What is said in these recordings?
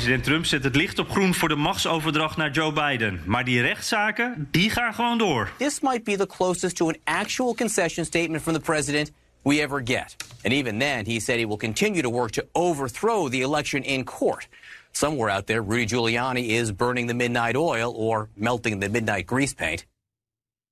President Trump zet het licht op groen voor de machtsoverdracht naar Joe Biden. Maar die rechtszaken, die gaan gewoon door. This might be the closest to an actual concession statement from the president we ever get. And even then, he said he will continue to work to overthrow the election in court. Somewhere out there, Rudy Giuliani is burning the midnight oil or melting the midnight grease paint.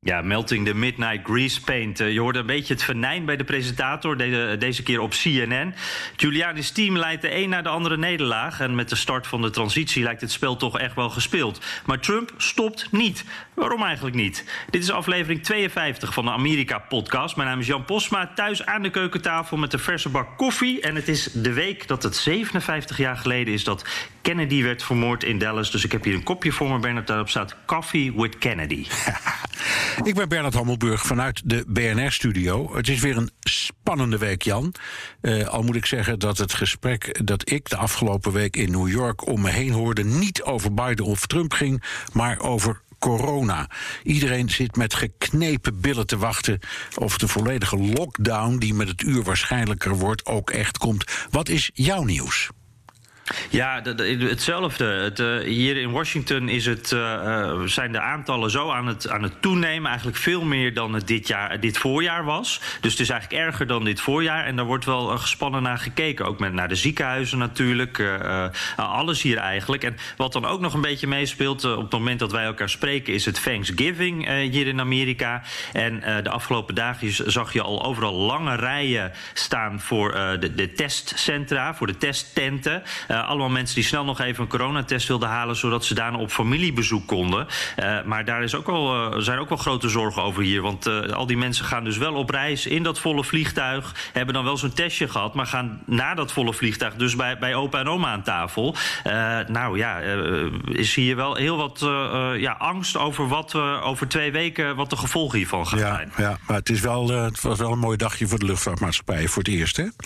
Ja, Melting the Midnight Grease Paint. Eh, je hoorde een beetje het venijn bij de presentator, deze keer op CNN. Giuliani's team leidt de een naar de andere nederlaag. En met de start van de transitie lijkt het spel toch echt wel gespeeld. Maar Trump stopt niet. Waarom eigenlijk niet? Dit is aflevering 52 van de Amerika-podcast. Mijn naam is Jan Posma, thuis aan de keukentafel met de verse bak koffie. En het is de week dat het 57 jaar geleden is dat Kennedy werd vermoord in Dallas. Dus ik heb hier een kopje voor me, Bernard. Daarop staat Coffee with Kennedy. Ik ben Bernard Hammelburg vanuit de BNR-studio. Het is weer een spannende week, Jan. Uh, al moet ik zeggen dat het gesprek dat ik de afgelopen week in New York om me heen hoorde... niet over Biden of Trump ging, maar over corona. Iedereen zit met geknepen billen te wachten of de volledige lockdown, die met het uur waarschijnlijker wordt, ook echt komt. Wat is jouw nieuws? Ja, hetzelfde. Het, uh, hier in Washington is het, uh, zijn de aantallen zo aan het, aan het toenemen. Eigenlijk veel meer dan het dit, jaar, dit voorjaar was. Dus het is eigenlijk erger dan dit voorjaar. En daar wordt wel gespannen naar gekeken. Ook met, naar de ziekenhuizen natuurlijk. Uh, alles hier eigenlijk. En wat dan ook nog een beetje meespeelt op het moment dat wij elkaar spreken... is het Thanksgiving hier in Amerika. En de afgelopen dagen zag je al overal lange rijen staan... voor de, de testcentra, voor de testtenten... Uh, allemaal mensen die snel nog even een coronatest wilden halen, zodat ze daarna op familiebezoek konden. Uh, maar daar is ook wel, uh, zijn ook wel grote zorgen over hier. Want al die mensen gaan dus wel op reis in dat volle vliegtuig, hebben dan wel zo'n testje gehad, maar gaan na dat volle vliegtuig dus bij, bij opa en oma aan tafel. nou ja, is hier wel heel wat ja, angst over wat over twee weken, wat de gevolgen hiervan gaan ja, zijn. Ja, maar het, is wel, het was wel een mooi dagje voor de luchtvaartmaatschappij voor het eerst, hè?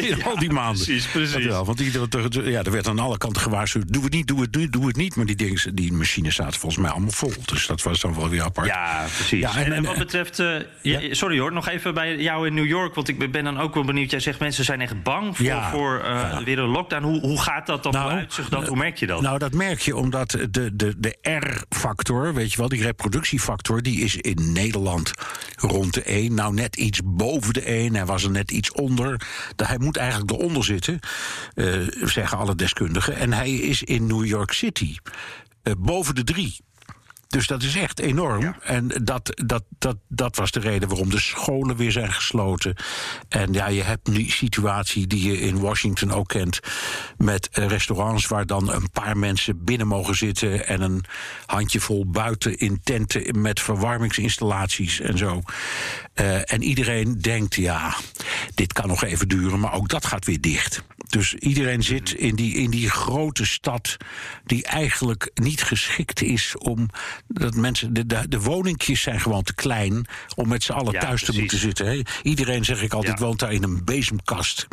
Ja, al die maanden. Precies, precies. Wel, want die, ja, er werd aan alle kanten gewaarschuwd. Doe het niet, doe het niet, doe het niet. Maar die, dingen, die machines zaten volgens mij allemaal vol. Dus dat was dan wel weer apart. Ja, precies. Ja, en, en, wat betreft. Uh, ja? Sorry hoor, nog even bij jou in New York. Want ik ben dan ook wel benieuwd. Jij zegt mensen zijn echt bang voor, ja, voor uh, weer een lockdown. Hoe, hoe gaat dat dan nou? Dat, hoe merk je dat? Nou, dat merk je omdat de, de, de R-factor, weet je wel, die reproductiefactor, die is in Nederland rond de 1. Nou, net iets boven de 1. Hij was er net iets onder. Hij moet eigenlijk eronder zitten. Uh, zeggen alle deskundigen. En hij is in New York City uh, boven de drie. Dus dat is echt enorm. En dat, dat, dat, dat was de reden waarom de scholen weer zijn gesloten. En ja, je hebt nu situatie die je in Washington ook kent. Met restaurants waar dan een paar mensen binnen mogen zitten. En een handjevol buiten in tenten met verwarmingsinstallaties en zo. Uh, en iedereen denkt, ja, dit kan nog even duren, maar ook dat gaat weer dicht. Dus iedereen zit in die, in die grote stad die eigenlijk niet geschikt is om dat mensen. De, de, de woningjes zijn gewoon te klein om met z'n allen ja, thuis precies. te moeten zitten. Hè. Iedereen, zeg ik altijd, Ja. woont daar in een bezemkast.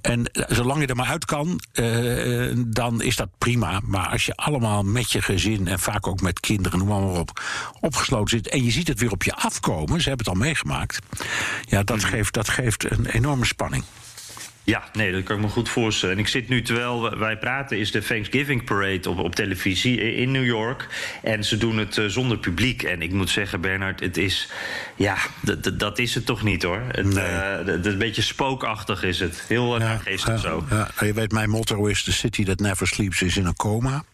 En eh, zolang je er maar uit kan, eh, dan is dat prima. Maar als je allemaal met je gezin en vaak ook met kinderen, noem maar op, opgesloten zit. en je ziet het weer op je afkomen, ze hebben het al meegemaakt. Ja, dat, geeft, dat geeft een enorme spanning. Ja, nee, dat kan ik me goed voorstellen. En ik zit nu, terwijl wij praten, is de Thanksgiving Parade op, op televisie in New York. En ze doen het eh, zonder publiek. En ik moet zeggen, Bernard, het is... Ja, dat is het toch niet, hoor. Het, Nee. eh, een beetje spookachtig is het. Heel uh, geestig zo. Ja, je weet, mijn motto is: The city that never sleeps is in een coma.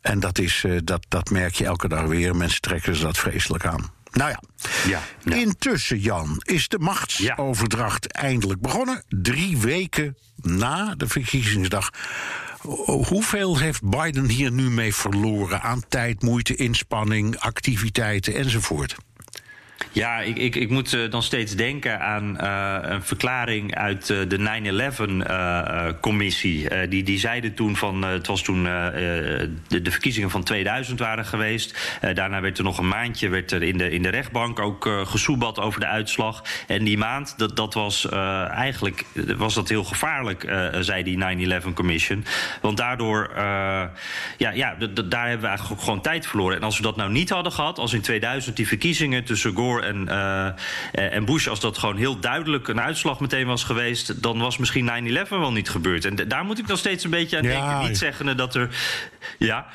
En dat, is, eh, dat, dat merk je elke dag weer. Mensen trekken ze dat vreselijk aan. Nou ja. Ja, ja. Intussen, Jan, is de machtsoverdracht eindelijk begonnen. Drie weken na de verkiezingsdag. Ho- Hoeveel heeft Biden hier nu mee verloren aan tijd, moeite, inspanning, activiteiten enzovoort? Ja, ik, ik, ik moet uh, dan steeds denken aan uh, een verklaring uit uh, de 9-11-commissie. die, die zeiden toen van. het was toen de, de, verkiezingen van 2000 waren geweest. daarna werd er nog een maandje werd er in, de, in de rechtbank ook gesoebat over de uitslag. En die maand, dat, dat was eigenlijk was dat heel gevaarlijk, zei die 9-11 Commission. Want daardoor, ja, ja daar hebben we eigenlijk gewoon tijd verloren. En als we dat nou niet hadden gehad, als in 2000 die verkiezingen tussen Gore en, uh, en Bush, als dat gewoon heel duidelijk een uitslag meteen was geweest, dan was misschien 9-11 wel niet gebeurd. En daar moet ik nog steeds een beetje aan denken. Niet zeggen dat er. Ja.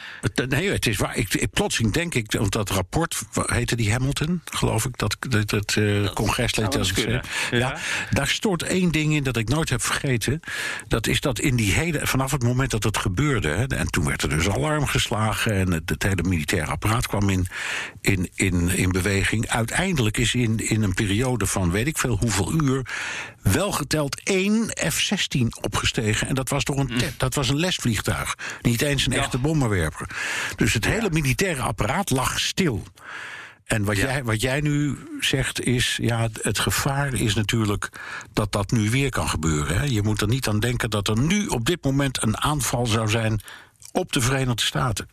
Nee, het is waar. Ik, ik, plotseling denk ik, want dat rapport, heette die Hamilton, geloof ik, dat, dat, dat uh, congreslid. Dat ja. ja. daar stort één ding in dat ik nooit heb vergeten. Dat is dat in die hele, vanaf het moment dat het gebeurde, hè, en toen werd er dus alarm geslagen en het, het hele militaire apparaat kwam in, in, in, in beweging. Uiteindelijk uiteindelijk is in, in een periode van weet ik veel hoeveel uur wel geteld één F-16 opgestegen. En dat was toch een, mm. dat was een lesvliegtuig. Niet eens een echte bommenwerper. Dus het hele militaire apparaat lag stil. En wat, jij, wat jij nu zegt is, ja, het gevaar is natuurlijk dat dat nu weer kan gebeuren. Hè? Je moet er niet aan denken dat er nu op dit moment een aanval zou zijn op de Verenigde Staten.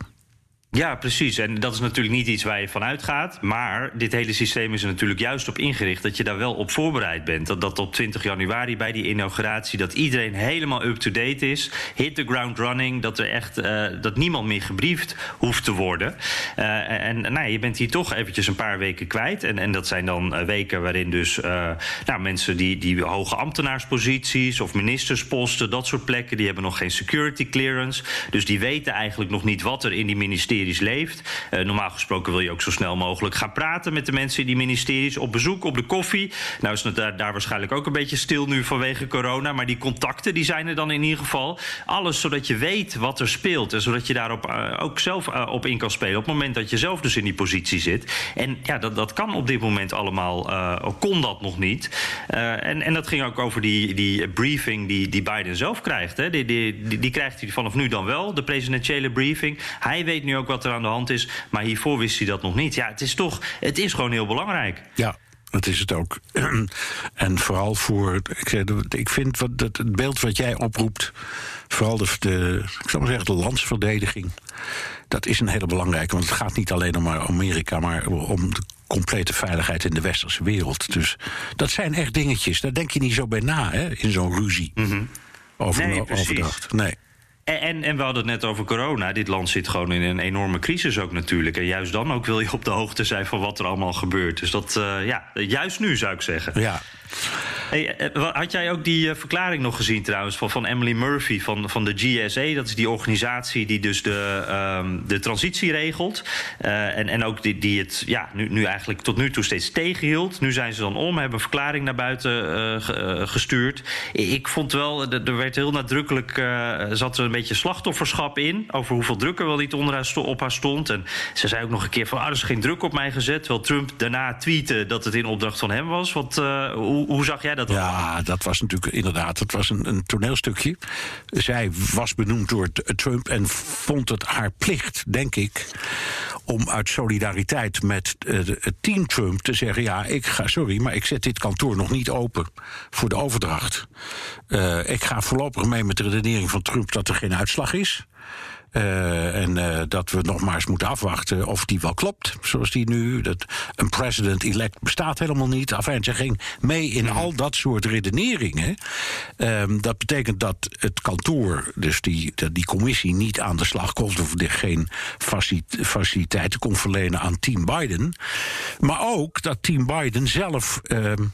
Ja, precies. En dat is natuurlijk niet iets waar je van uitgaat. Maar dit hele systeem is er natuurlijk juist op ingericht dat je daar wel op voorbereid bent. Dat, dat op 20 januari bij die inauguratie dat iedereen helemaal up-to-date is. Hit the ground running. Dat er echt uh, dat niemand meer gebriefd hoeft te worden. Uh, en nou, je bent hier toch eventjes een paar weken kwijt. En, en dat zijn dan uh, weken waarin dus nou, mensen die, die hoge ambtenaarsposities of ministersposten, dat soort plekken, die hebben nog geen security clearance. Dus die weten eigenlijk nog niet wat er in die ministeries leeft. Uh, normaal gesproken wil je ook zo snel mogelijk gaan praten met de mensen in die ministeries. Op bezoek, op de koffie. Nou is het daar, daar waarschijnlijk ook een beetje stil nu vanwege corona. Maar die contacten die zijn er dan in ieder geval. Alles zodat je weet wat er speelt. En zodat je daarop uh, ook zelf uh, op in kan spelen. Op het moment dat je zelf dus in die positie zit. En ja, dat, dat kan op dit moment allemaal. kon dat nog niet. en, en dat ging ook over die, die briefing die, die Biden zelf krijgt. Hè. Die, die, die, die krijgt hij vanaf nu dan wel. De presidentiële briefing. Hij weet nu ook wat er aan de hand is. Maar hiervoor wist hij dat nog niet. Ja, het is toch, het is gewoon heel belangrijk. Ja, dat is het ook. En vooral voor. Ik, ik vind wat, het beeld wat jij oproept. Vooral de, de, ik zou maar zeggen, de landsverdediging. Dat is een hele belangrijke. Want het gaat niet alleen om Amerika, maar om de complete veiligheid in de westerse wereld. Dus dat zijn echt dingetjes. Daar denk je niet zo bij na, hè, in zo'n ruzie. Mm Over nee, overdracht. Nee. En, en, we hadden het net over corona. Dit land zit gewoon in een enorme crisis ook natuurlijk. En juist dan ook wil je op de hoogte zijn van wat er allemaal gebeurt. Dus dat, uh, ja, juist nu zou ik zeggen. Ja. Hey, eh, had jij ook die uh, verklaring nog gezien trouwens van, Emily Murphy van, van de GSA? Dat is die organisatie die dus de, um, de transitie regelt. Uh, en, en ook die, die het ja, nu, nu eigenlijk tot nu toe steeds tegenhield. Nu zijn ze dan om, hebben een verklaring naar buiten gestuurd. Ik vond wel, er werd heel nadrukkelijk, zat er een beetje slachtofferschap in. Over hoeveel druk er wel niet onder haar op haar stond. En ze zei ook nog een keer van, ah, er is geen druk op mij gezet. Terwijl Trump daarna tweette dat het in opdracht van hem was. Wat, hoe, hoe zag jij dat? Ja, dat was natuurlijk inderdaad. Het was een, een toneelstukje. Zij was benoemd door Trump en vond het haar plicht, denk ik, om uit solidariteit met uh, het team Trump te zeggen: ja, ik ga, sorry, maar ik zet dit kantoor nog niet open voor de overdracht. Uh, ik ga voorlopig mee met de redenering van Trump dat er geen uitslag is. Uh, en uh, dat we nog maar eens moeten afwachten of die wel klopt. Zoals die nu. Dat een president-elect bestaat helemaal niet. Enfin, ze ging mee in al dat soort redeneringen. Um, dat betekent dat het kantoor, dus die, die commissie, niet aan de slag komt. of geen faciliteiten kon verlenen aan Team Biden. Maar ook dat Team Biden zelf. Um,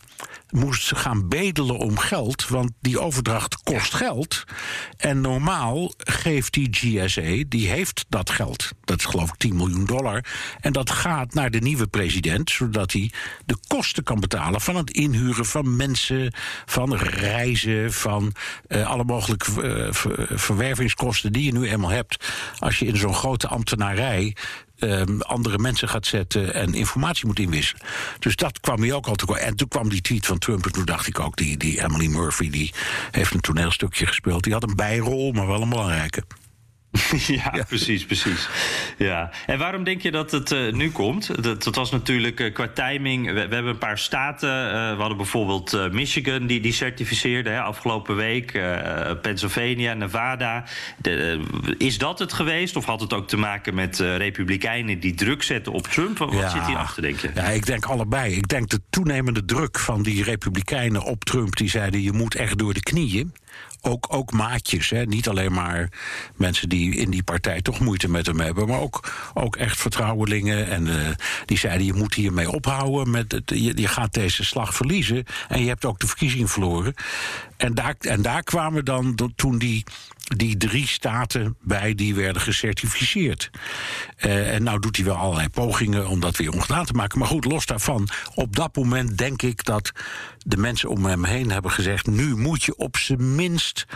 moest gaan bedelen om geld, want die overdracht kost geld. En normaal geeft die GSA, die heeft dat geld. Dat is geloof ik 10 miljoen dollar. En dat gaat naar de nieuwe president, zodat hij de kosten kan betalen van het inhuren van mensen, van reizen, van uh, alle mogelijke uh, verwervingskosten die je nu eenmaal hebt. Als je in zo'n grote ambtenarij um, andere mensen gaat zetten en informatie moet inwisselen. Dus dat kwam hij ook al te En toen kwam die tweet van Trump en toen dacht ik ook, die, die Emily Murphy die heeft een toneelstukje gespeeld. Die had een bijrol, maar wel een belangrijke. ja, precies, precies. Ja. En waarom denk je dat het uh, nu komt? Dat, dat was natuurlijk uh, qua timing. We, we, hebben een paar staten. Uh, we hadden bijvoorbeeld Michigan, die, die certificeerde hè, afgelopen week. Pennsylvania, Nevada. De, is dat het geweest? Of had het ook te maken met Republikeinen die druk zetten op Trump? Wat ja, zit hierachter, denk je? Ja, ik denk allebei. Ik denk de toenemende druk van die Republikeinen op Trump. Die zeiden: je moet echt door de knieën ook, ook maatjes. Hè? Niet alleen maar mensen die in die partij toch moeite met hem hebben, maar ook, ook echt vertrouwelingen. En uh, die zeiden: je moet hiermee ophouden. Met het, je, je gaat deze slag verliezen. En je hebt ook de verkiezing verloren. En daar, en daar kwamen dan toen die die drie staten bij die werden gecertificeerd. Uh, en nou doet hij wel allerlei pogingen om dat weer ongedaan te maken. Maar goed, los daarvan, op dat moment denk ik dat de mensen om hem heen hebben gezegd: nu moet je op zijn minst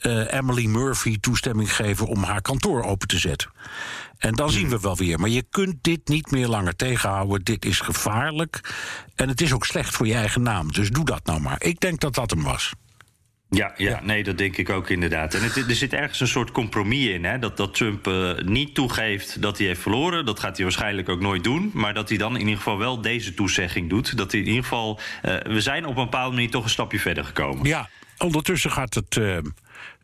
uh, Emily Murphy toestemming geven om haar kantoor open te zetten. En dan zien we wel weer. Maar je kunt dit niet meer langer tegenhouden. Dit is gevaarlijk. En het is ook slecht voor je eigen naam. Dus doe dat nou maar. Ik denk dat dat hem was. Ja, ja, nee, dat denk ik ook inderdaad. En het, er zit ergens een soort compromis in. Hè? Dat, dat Trump uh, niet toegeeft dat hij heeft verloren. Dat gaat hij waarschijnlijk ook nooit doen. Maar dat hij dan in ieder geval wel deze toezegging doet. Dat hij in ieder geval. Uh, we zijn op een bepaalde manier toch een stapje verder gekomen. Ja, ondertussen gaat het, uh,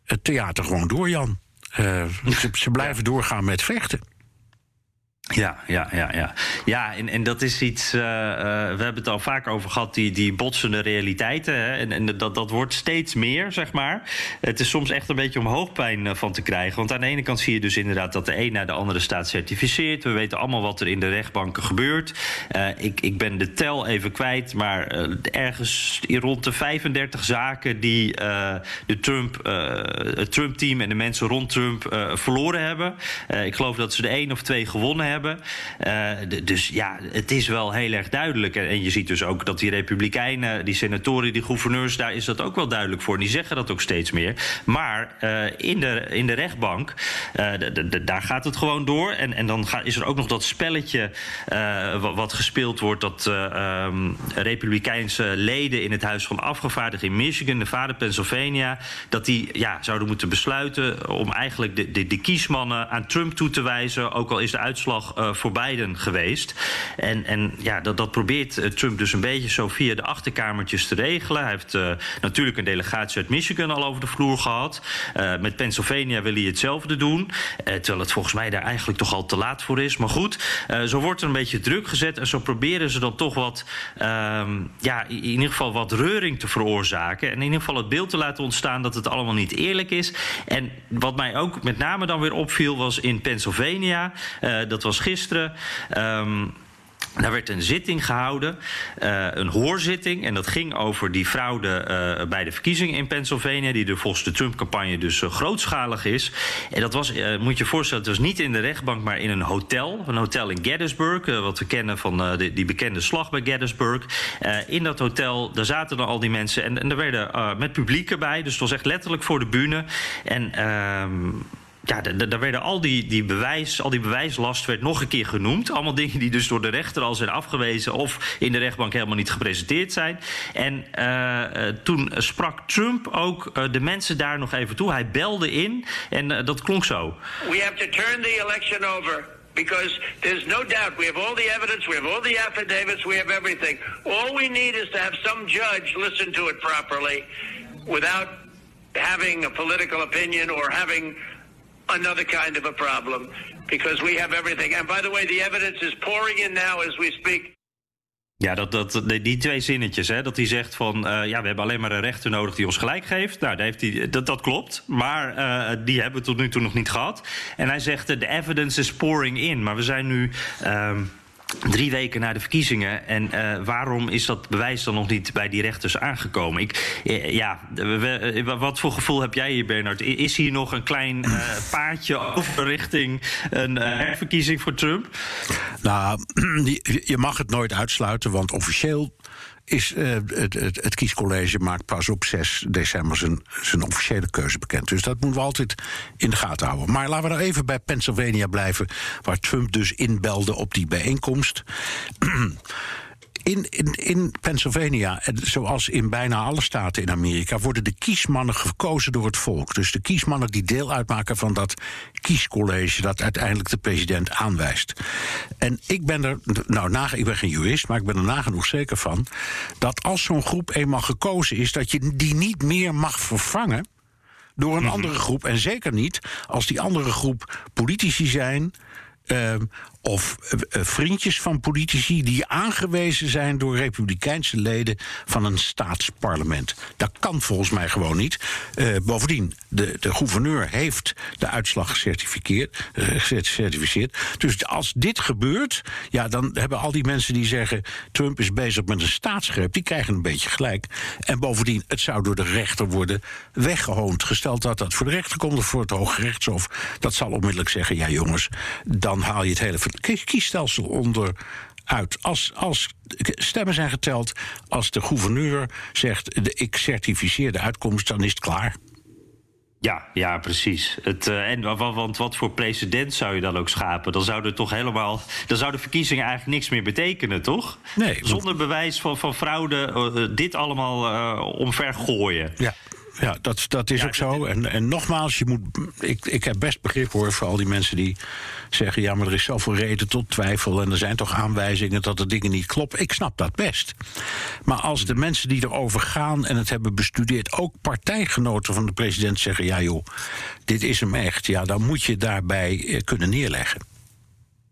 het theater gewoon door, Jan. ze, ze blijven ja. doorgaan met vechten. Ja, ja, ja, ja. Ja, en, en dat is iets. Uh, uh, we hebben het al vaak over gehad, die, die botsende realiteiten. Hè? En, en dat, dat wordt steeds meer, zeg maar. Het is soms echt een beetje om hoofdpijn van te krijgen. Want aan de ene kant zie je dus inderdaad dat de een naar de andere staat certificeert. We weten allemaal wat er in de rechtbanken gebeurt. Ik, ik ben de tel even kwijt, maar ergens rond de 35 zaken die de Trump, het Trump-team en de mensen rond Trump verloren hebben. ik geloof dat ze de één of twee gewonnen hebben hebben. Uh, dus ja, het is wel heel erg duidelijk. En, je ziet dus ook dat die Republikeinen, die senatoren, die gouverneurs, daar is dat ook wel duidelijk voor. Die zeggen dat ook steeds meer. Maar uh, in, de, in de rechtbank, de, de, daar gaat het gewoon door. En, en dan is er ook nog dat spelletje wat, wat, gespeeld wordt, dat um, Republikeinse leden in het Huis van Afgevaardigden in Michigan, Nevada, Pennsylvania, dat die ja, zouden moeten besluiten om eigenlijk de, de, de kiesmannen aan Trump toe te wijzen. Ook al is de uitslag uh, voor Biden geweest. En, en ja, dat, dat probeert uh, Trump dus een beetje zo via de achterkamertjes te regelen. Hij heeft uh, natuurlijk een delegatie uit Michigan al over de vloer gehad. met Pennsylvania wil hij hetzelfde doen. terwijl het volgens mij daar eigenlijk toch al te laat voor is. Maar goed, zo wordt er een beetje druk gezet. En zo proberen ze dan toch wat, ehm, ja, in ieder geval wat reuring te veroorzaken. En in ieder geval het beeld te laten ontstaan dat het allemaal niet eerlijk is. En wat mij ook met name dan weer opviel was in Pennsylvania. dat was gisteren. Um, daar werd een zitting gehouden, uh, een hoorzitting. En dat ging over die fraude uh, bij de verkiezingen in Pennsylvania. Die er volgens de Trump-campagne dus uh, grootschalig is. En dat was, moet je je voorstellen, het was niet in de rechtbank, maar in een hotel. Een hotel in Gettysburg. wat we kennen van de, die bekende slag bij Gettysburg. in dat hotel, daar zaten dan al die mensen. En, en er werden met publiek erbij. Dus het was echt letterlijk voor de bühne. En ehm, ja, daar werden al die, die bewijs, al die bewijslast werd nog een keer genoemd. Allemaal dingen die dus door de rechter al zijn afgewezen of in de rechtbank helemaal niet gepresenteerd zijn. En uh, toen sprak Trump ook uh, de mensen daar nog even toe. Hij belde in en dat klonk zo. We have to turn the election over. Because there's no doubt we have all the evidence, we have all the affidavits, we have everything. All we need is to have some judge listen to it properly without having a political opinion or having another kind of a problem because we have everything. And by the way, the evidence is pouring in now as we speak. Ja, dat, dat, die twee zinnetjes, hè, dat hij zegt van... Uh, ja, we hebben alleen maar een rechter nodig die ons gelijk geeft. Nou, heeft hij, dat, dat klopt, maar uh, die hebben we tot nu toe nog niet gehad. En hij zegt, de evidence is pouring in. Maar we zijn nu... Uh, Drie weken na de verkiezingen. En uh, waarom is dat bewijs dan nog niet bij die rechters aangekomen? Ik, uh, ja, we, wat voor gevoel heb jij hier, Bernard? Is hier nog een klein uh, paadje over richting een herverkiezing voor Trump? Nou, je mag het nooit uitsluiten, want officieel is het, het, het, kiescollege maakt pas op 6 december zijn, zijn officiële keuze bekend. Dus dat moeten we altijd in de gaten houden. Maar laten we nou even bij Pennsylvania blijven, waar Trump dus inbelde op die bijeenkomst. in, in, in Pennsylvania, zoals in bijna alle staten in Amerika, worden de kiesmannen gekozen door het volk. Dus de kiesmannen die deel uitmaken van dat kiescollege dat uiteindelijk de president aanwijst. En ik ben er, nou, na, ik ben geen jurist, maar ik ben er nagenoeg zeker van dat als zo'n groep eenmaal gekozen is, dat je die niet meer mag vervangen door een mhm. andere groep. En zeker niet als die andere groep politici zijn. Uh, of uh, vriendjes van politici die aangewezen zijn door republikeinse leden van een staatsparlement. Dat kan volgens mij gewoon niet. Uh, bovendien, de, de gouverneur heeft de uitslag gecertificeerd, gecertificeerd. Dus als dit gebeurt, ja, dan hebben al die mensen die zeggen Trump is bezig met een staatsgreep, die krijgen een beetje gelijk. En bovendien, het zou door de rechter worden weggehoond. Gesteld dat dat voor de rechter komt of voor het Hoge Rechtshof, dat zal onmiddellijk zeggen: ja, jongens, dan haal je het hele kiesstelsel onderuit. Als, als stemmen zijn geteld, als de gouverneur zegt: de, ik certificeer de uitkomst, dan is het klaar. Ja, ja, precies. Het, uh, en, want wat voor president zou je dan ook schapen? Dan zouden toch helemaal. Dan zouden verkiezingen eigenlijk niks meer betekenen, toch? Nee. Zonder bewijs van, van fraude, uh, dit allemaal uh, omver gooien. Ja ja dat, dat is ook zo. En, en nogmaals, je moet, ik, ik heb best begrip hoor voor al die mensen die zeggen: ja, maar er is zoveel reden tot twijfel. En er zijn toch aanwijzingen dat de dingen niet kloppen. Ik snap dat best. Maar als de mensen die erover gaan en het hebben bestudeerd, ook partijgenoten van de president zeggen: ja, joh, dit is hem echt. Ja, dan moet je daarbij eh, kunnen neerleggen.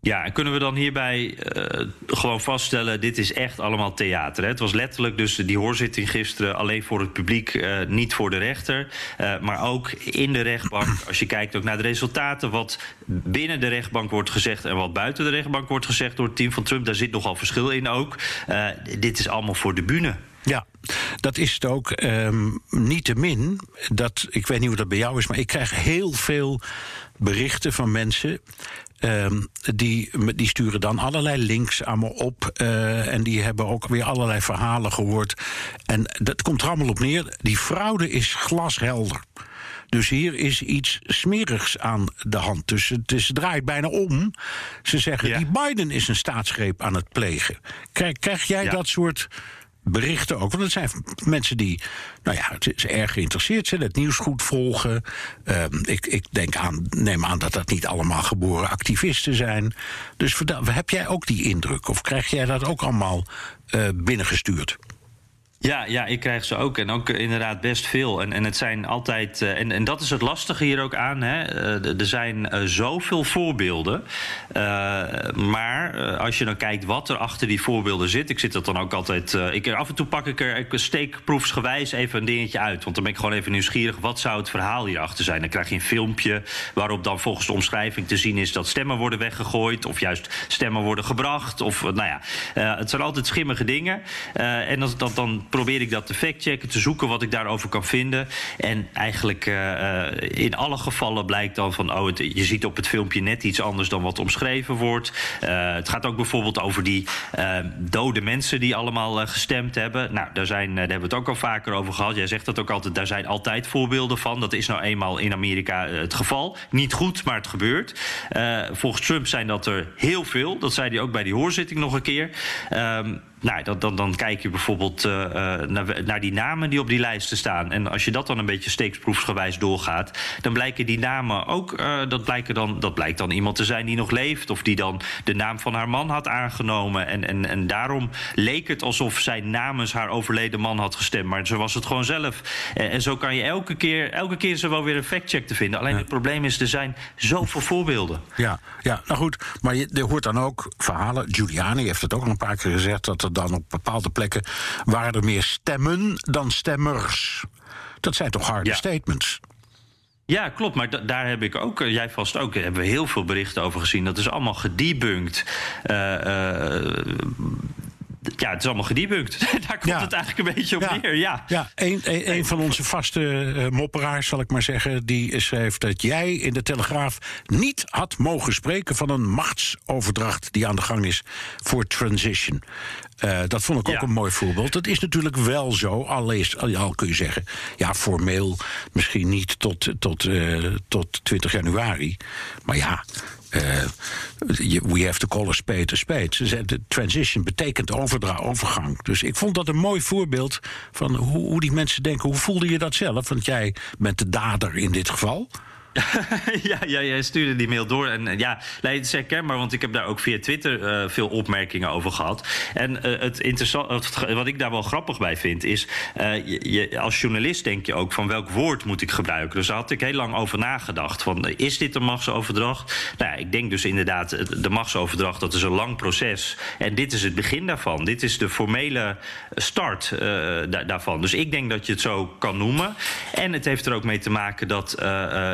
Ja, en kunnen we dan hierbij uh, gewoon vaststellen: dit is echt allemaal theater? Hè? Het was letterlijk dus die hoorzitting gisteren alleen voor het publiek, uh, niet voor de rechter. Uh, maar ook in de rechtbank, als je kijkt ook naar de resultaten, wat binnen de rechtbank wordt gezegd en wat buiten de rechtbank wordt gezegd door het team van Trump, daar zit nogal verschil in ook. dit is allemaal voor de bühne. Ja, dat is het ook. Um, Niettemin, dat, ik weet niet hoe dat bij jou is, maar ik krijg heel veel berichten van mensen Um, die, die sturen dan allerlei links aan me op. Uh, en die hebben ook weer allerlei verhalen gehoord. En dat komt er allemaal op neer. Die fraude is glashelder. Dus hier is iets smerigs aan de hand. Dus het, is, draait bijna om. Ze zeggen, ja. die Biden is een staatsgreep aan het plegen. Krijg, krijg jij ja. dat soort berichten ook. Want het zijn mensen die, nou ja, het is erg geïnteresseerd zijn, het nieuws goed volgen. Uh, ik, ik denk aan, neem aan dat dat niet allemaal geboren activisten zijn. Dus heb jij ook die indruk? Of krijg jij dat ook allemaal uh, binnengestuurd? Ja, ja, ik krijg ze ook. En ook inderdaad best veel. En, en het zijn altijd. Uh, en, en dat is het lastige hier ook aan. Hè. Uh, er zijn uh, zoveel voorbeelden. maar als je dan kijkt wat er achter die voorbeelden zit. Ik zit dat dan ook altijd. ik, af en toe pak ik er ik steekproefsgewijs even een dingetje uit. Want dan ben ik gewoon even nieuwsgierig. Wat zou het verhaal hierachter zijn? Dan krijg je een filmpje. Waarop dan volgens de omschrijving te zien is dat stemmen worden weggegooid. Of juist stemmen worden gebracht. Of nou ja. het zijn altijd schimmige dingen. en dat, dat dan probeer ik dat te factchecken, te zoeken wat ik daarover kan vinden. En eigenlijk uh, in alle gevallen blijkt dan van, oh, je ziet op het filmpje net iets anders dan wat omschreven wordt. Uh, het gaat ook bijvoorbeeld over die dode mensen die allemaal gestemd hebben. Nou, daar, zijn, daar hebben we het ook al vaker over gehad. Jij zegt dat ook altijd, daar zijn altijd voorbeelden van. Dat is nou eenmaal in Amerika het geval. Niet goed, maar het gebeurt. volgens Trump zijn dat er heel veel. Dat zei hij ook bij die hoorzitting nog een keer. Um, nou, dan, dan, dan kijk je bijvoorbeeld uh, naar, naar, die namen die op die lijsten staan. En als je dat dan een beetje steeksproefsgewijs doorgaat, dan blijken die namen ook. Uh, dat, blijken dan, dat blijkt dan iemand te zijn die nog leeft. Of die dan de naam van haar man had aangenomen. En, en, en daarom leek het alsof zij namens haar overleden man had gestemd. Maar zo was het gewoon zelf. En, en zo kan je elke keer, elke keer zo wel weer een factcheck te vinden. Alleen ja. het probleem is, er zijn zoveel voorbeelden. Ja, ja nou goed. Maar je, er hoort dan ook verhalen. Giuliani heeft het ook al een paar keer gezegd. dat er dan op bepaalde plekken waren er meer stemmen dan stemmers. Dat zijn toch harde ja. statements? Ja, klopt. Maar daar heb ik ook, jij vast ook, hebben we heel veel berichten over gezien. Dat is allemaal gedebunked. Uh, uh, ja, het is allemaal gedebunked. Daar komt ja. het eigenlijk een beetje op ja. neer. Ja, ja. Een, een, een van onze vaste mopperaars, zal ik maar zeggen, die schreef dat jij in de Telegraaf niet had mogen spreken van een machtsoverdracht die aan de gang is voor transition. Uh, dat vond ik ook ja. een mooi voorbeeld. Dat is natuurlijk wel zo, al, is, al kun je zeggen, ja, formeel misschien niet tot, tot, uh, tot 20 januari. Maar ja, eh, we have to call a spade a spade. De transition betekent overdra overgang. Dus ik vond dat een mooi voorbeeld van hoe, hoe die mensen denken. Hoe voelde je dat zelf? Want jij bent de dader in dit geval. ja, ja, jij stuurde die mail door. En ja, nee, het is herkenbaar, want ik heb daar ook via Twitter uh, veel opmerkingen over gehad. En uh, het interessant, wat ik daar wel grappig bij vind, is je, als journalist denk je ook van welk woord moet ik gebruiken. Dus daar had ik heel lang over nagedacht. Van, is dit een machtsoverdracht? Nou, ja, ik denk dus inderdaad, de machtsoverdracht, dat is een lang proces. En dit is het begin daarvan. Dit is de formele start da daarvan. Dus ik denk dat je het zo kan noemen. En het heeft er ook mee te maken dat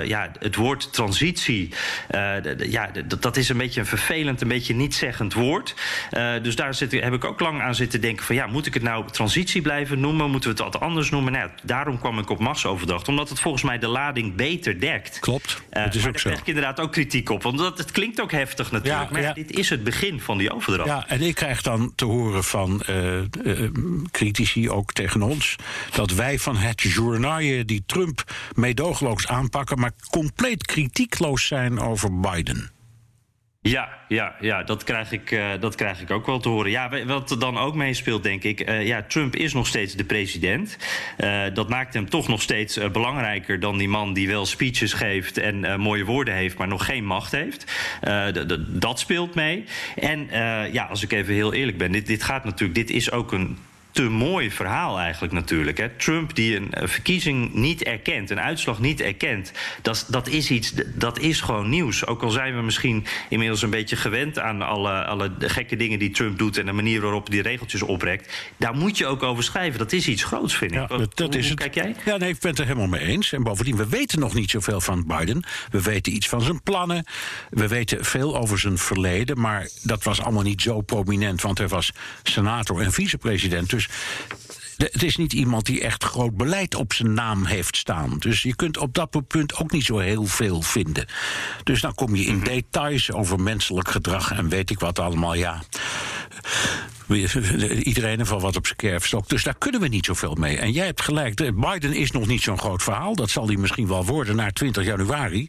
ja, het woord transitie, uh, ja, dat is een beetje een vervelend, een beetje niet-zeggend woord. Uh, dus daar zit, heb ik ook lang aan zitten denken van ja, moet ik het nou transitie blijven noemen? Moeten we het wat anders noemen? Nou, daarom kwam ik op machtsoverdracht, omdat het volgens mij de lading beter dekt. Klopt, uh, het is ook zo. Daar krijg ik inderdaad ook kritiek op, want het klinkt ook heftig natuurlijk. Ja, maar ja. dit is het begin van die overdracht. Ja, en ik krijg dan te horen van critici, ook tegen ons, dat wij van het journaaien die Trump meedogenloos aanpakken, maar compleet kritiekloos zijn over Biden. Ja, ja, ja dat, krijg ik, uh, dat krijg ik ook wel te horen. Ja, wat er dan ook meespeelt, denk ik. Uh, ja, Trump is nog steeds de president. Uh, dat maakt hem toch nog steeds belangrijker dan die man die wel speeches geeft en mooie woorden heeft, maar nog geen macht heeft. dat speelt mee. En ja, als ik even heel eerlijk ben, dit, dit gaat natuurlijk, dit is ook een te mooi verhaal eigenlijk natuurlijk. Hè. Trump die een verkiezing niet erkent, een uitslag niet erkent, dat, dat is iets, dat is gewoon nieuws. Ook al zijn we misschien inmiddels een beetje gewend aan alle, alle gekke dingen die Trump doet en de manier waarop die regeltjes oprekt. Daar moet je ook over schrijven. Dat is iets groots, vind ik. Ja, dat, dat hoe, is het. kijk jij? Ja, nee, ik ben het er helemaal mee eens. En bovendien, we weten nog niet zoveel van Biden. We weten iets van zijn plannen. We weten veel over zijn verleden. Maar dat was allemaal niet zo prominent, want hij was senator en vicepresident. Dus het is niet iemand die echt groot beleid op zijn naam heeft staan. Dus je kunt op dat punt ook niet zo heel veel vinden. Dus dan kom je in details over menselijk gedrag en weet ik wat allemaal. Ja. Iedereen wel wat op zijn kerfstok. Dus daar kunnen we niet zoveel mee. En jij hebt gelijk, Biden is nog niet zo'n groot verhaal. Dat zal hij misschien wel worden na 20 januari.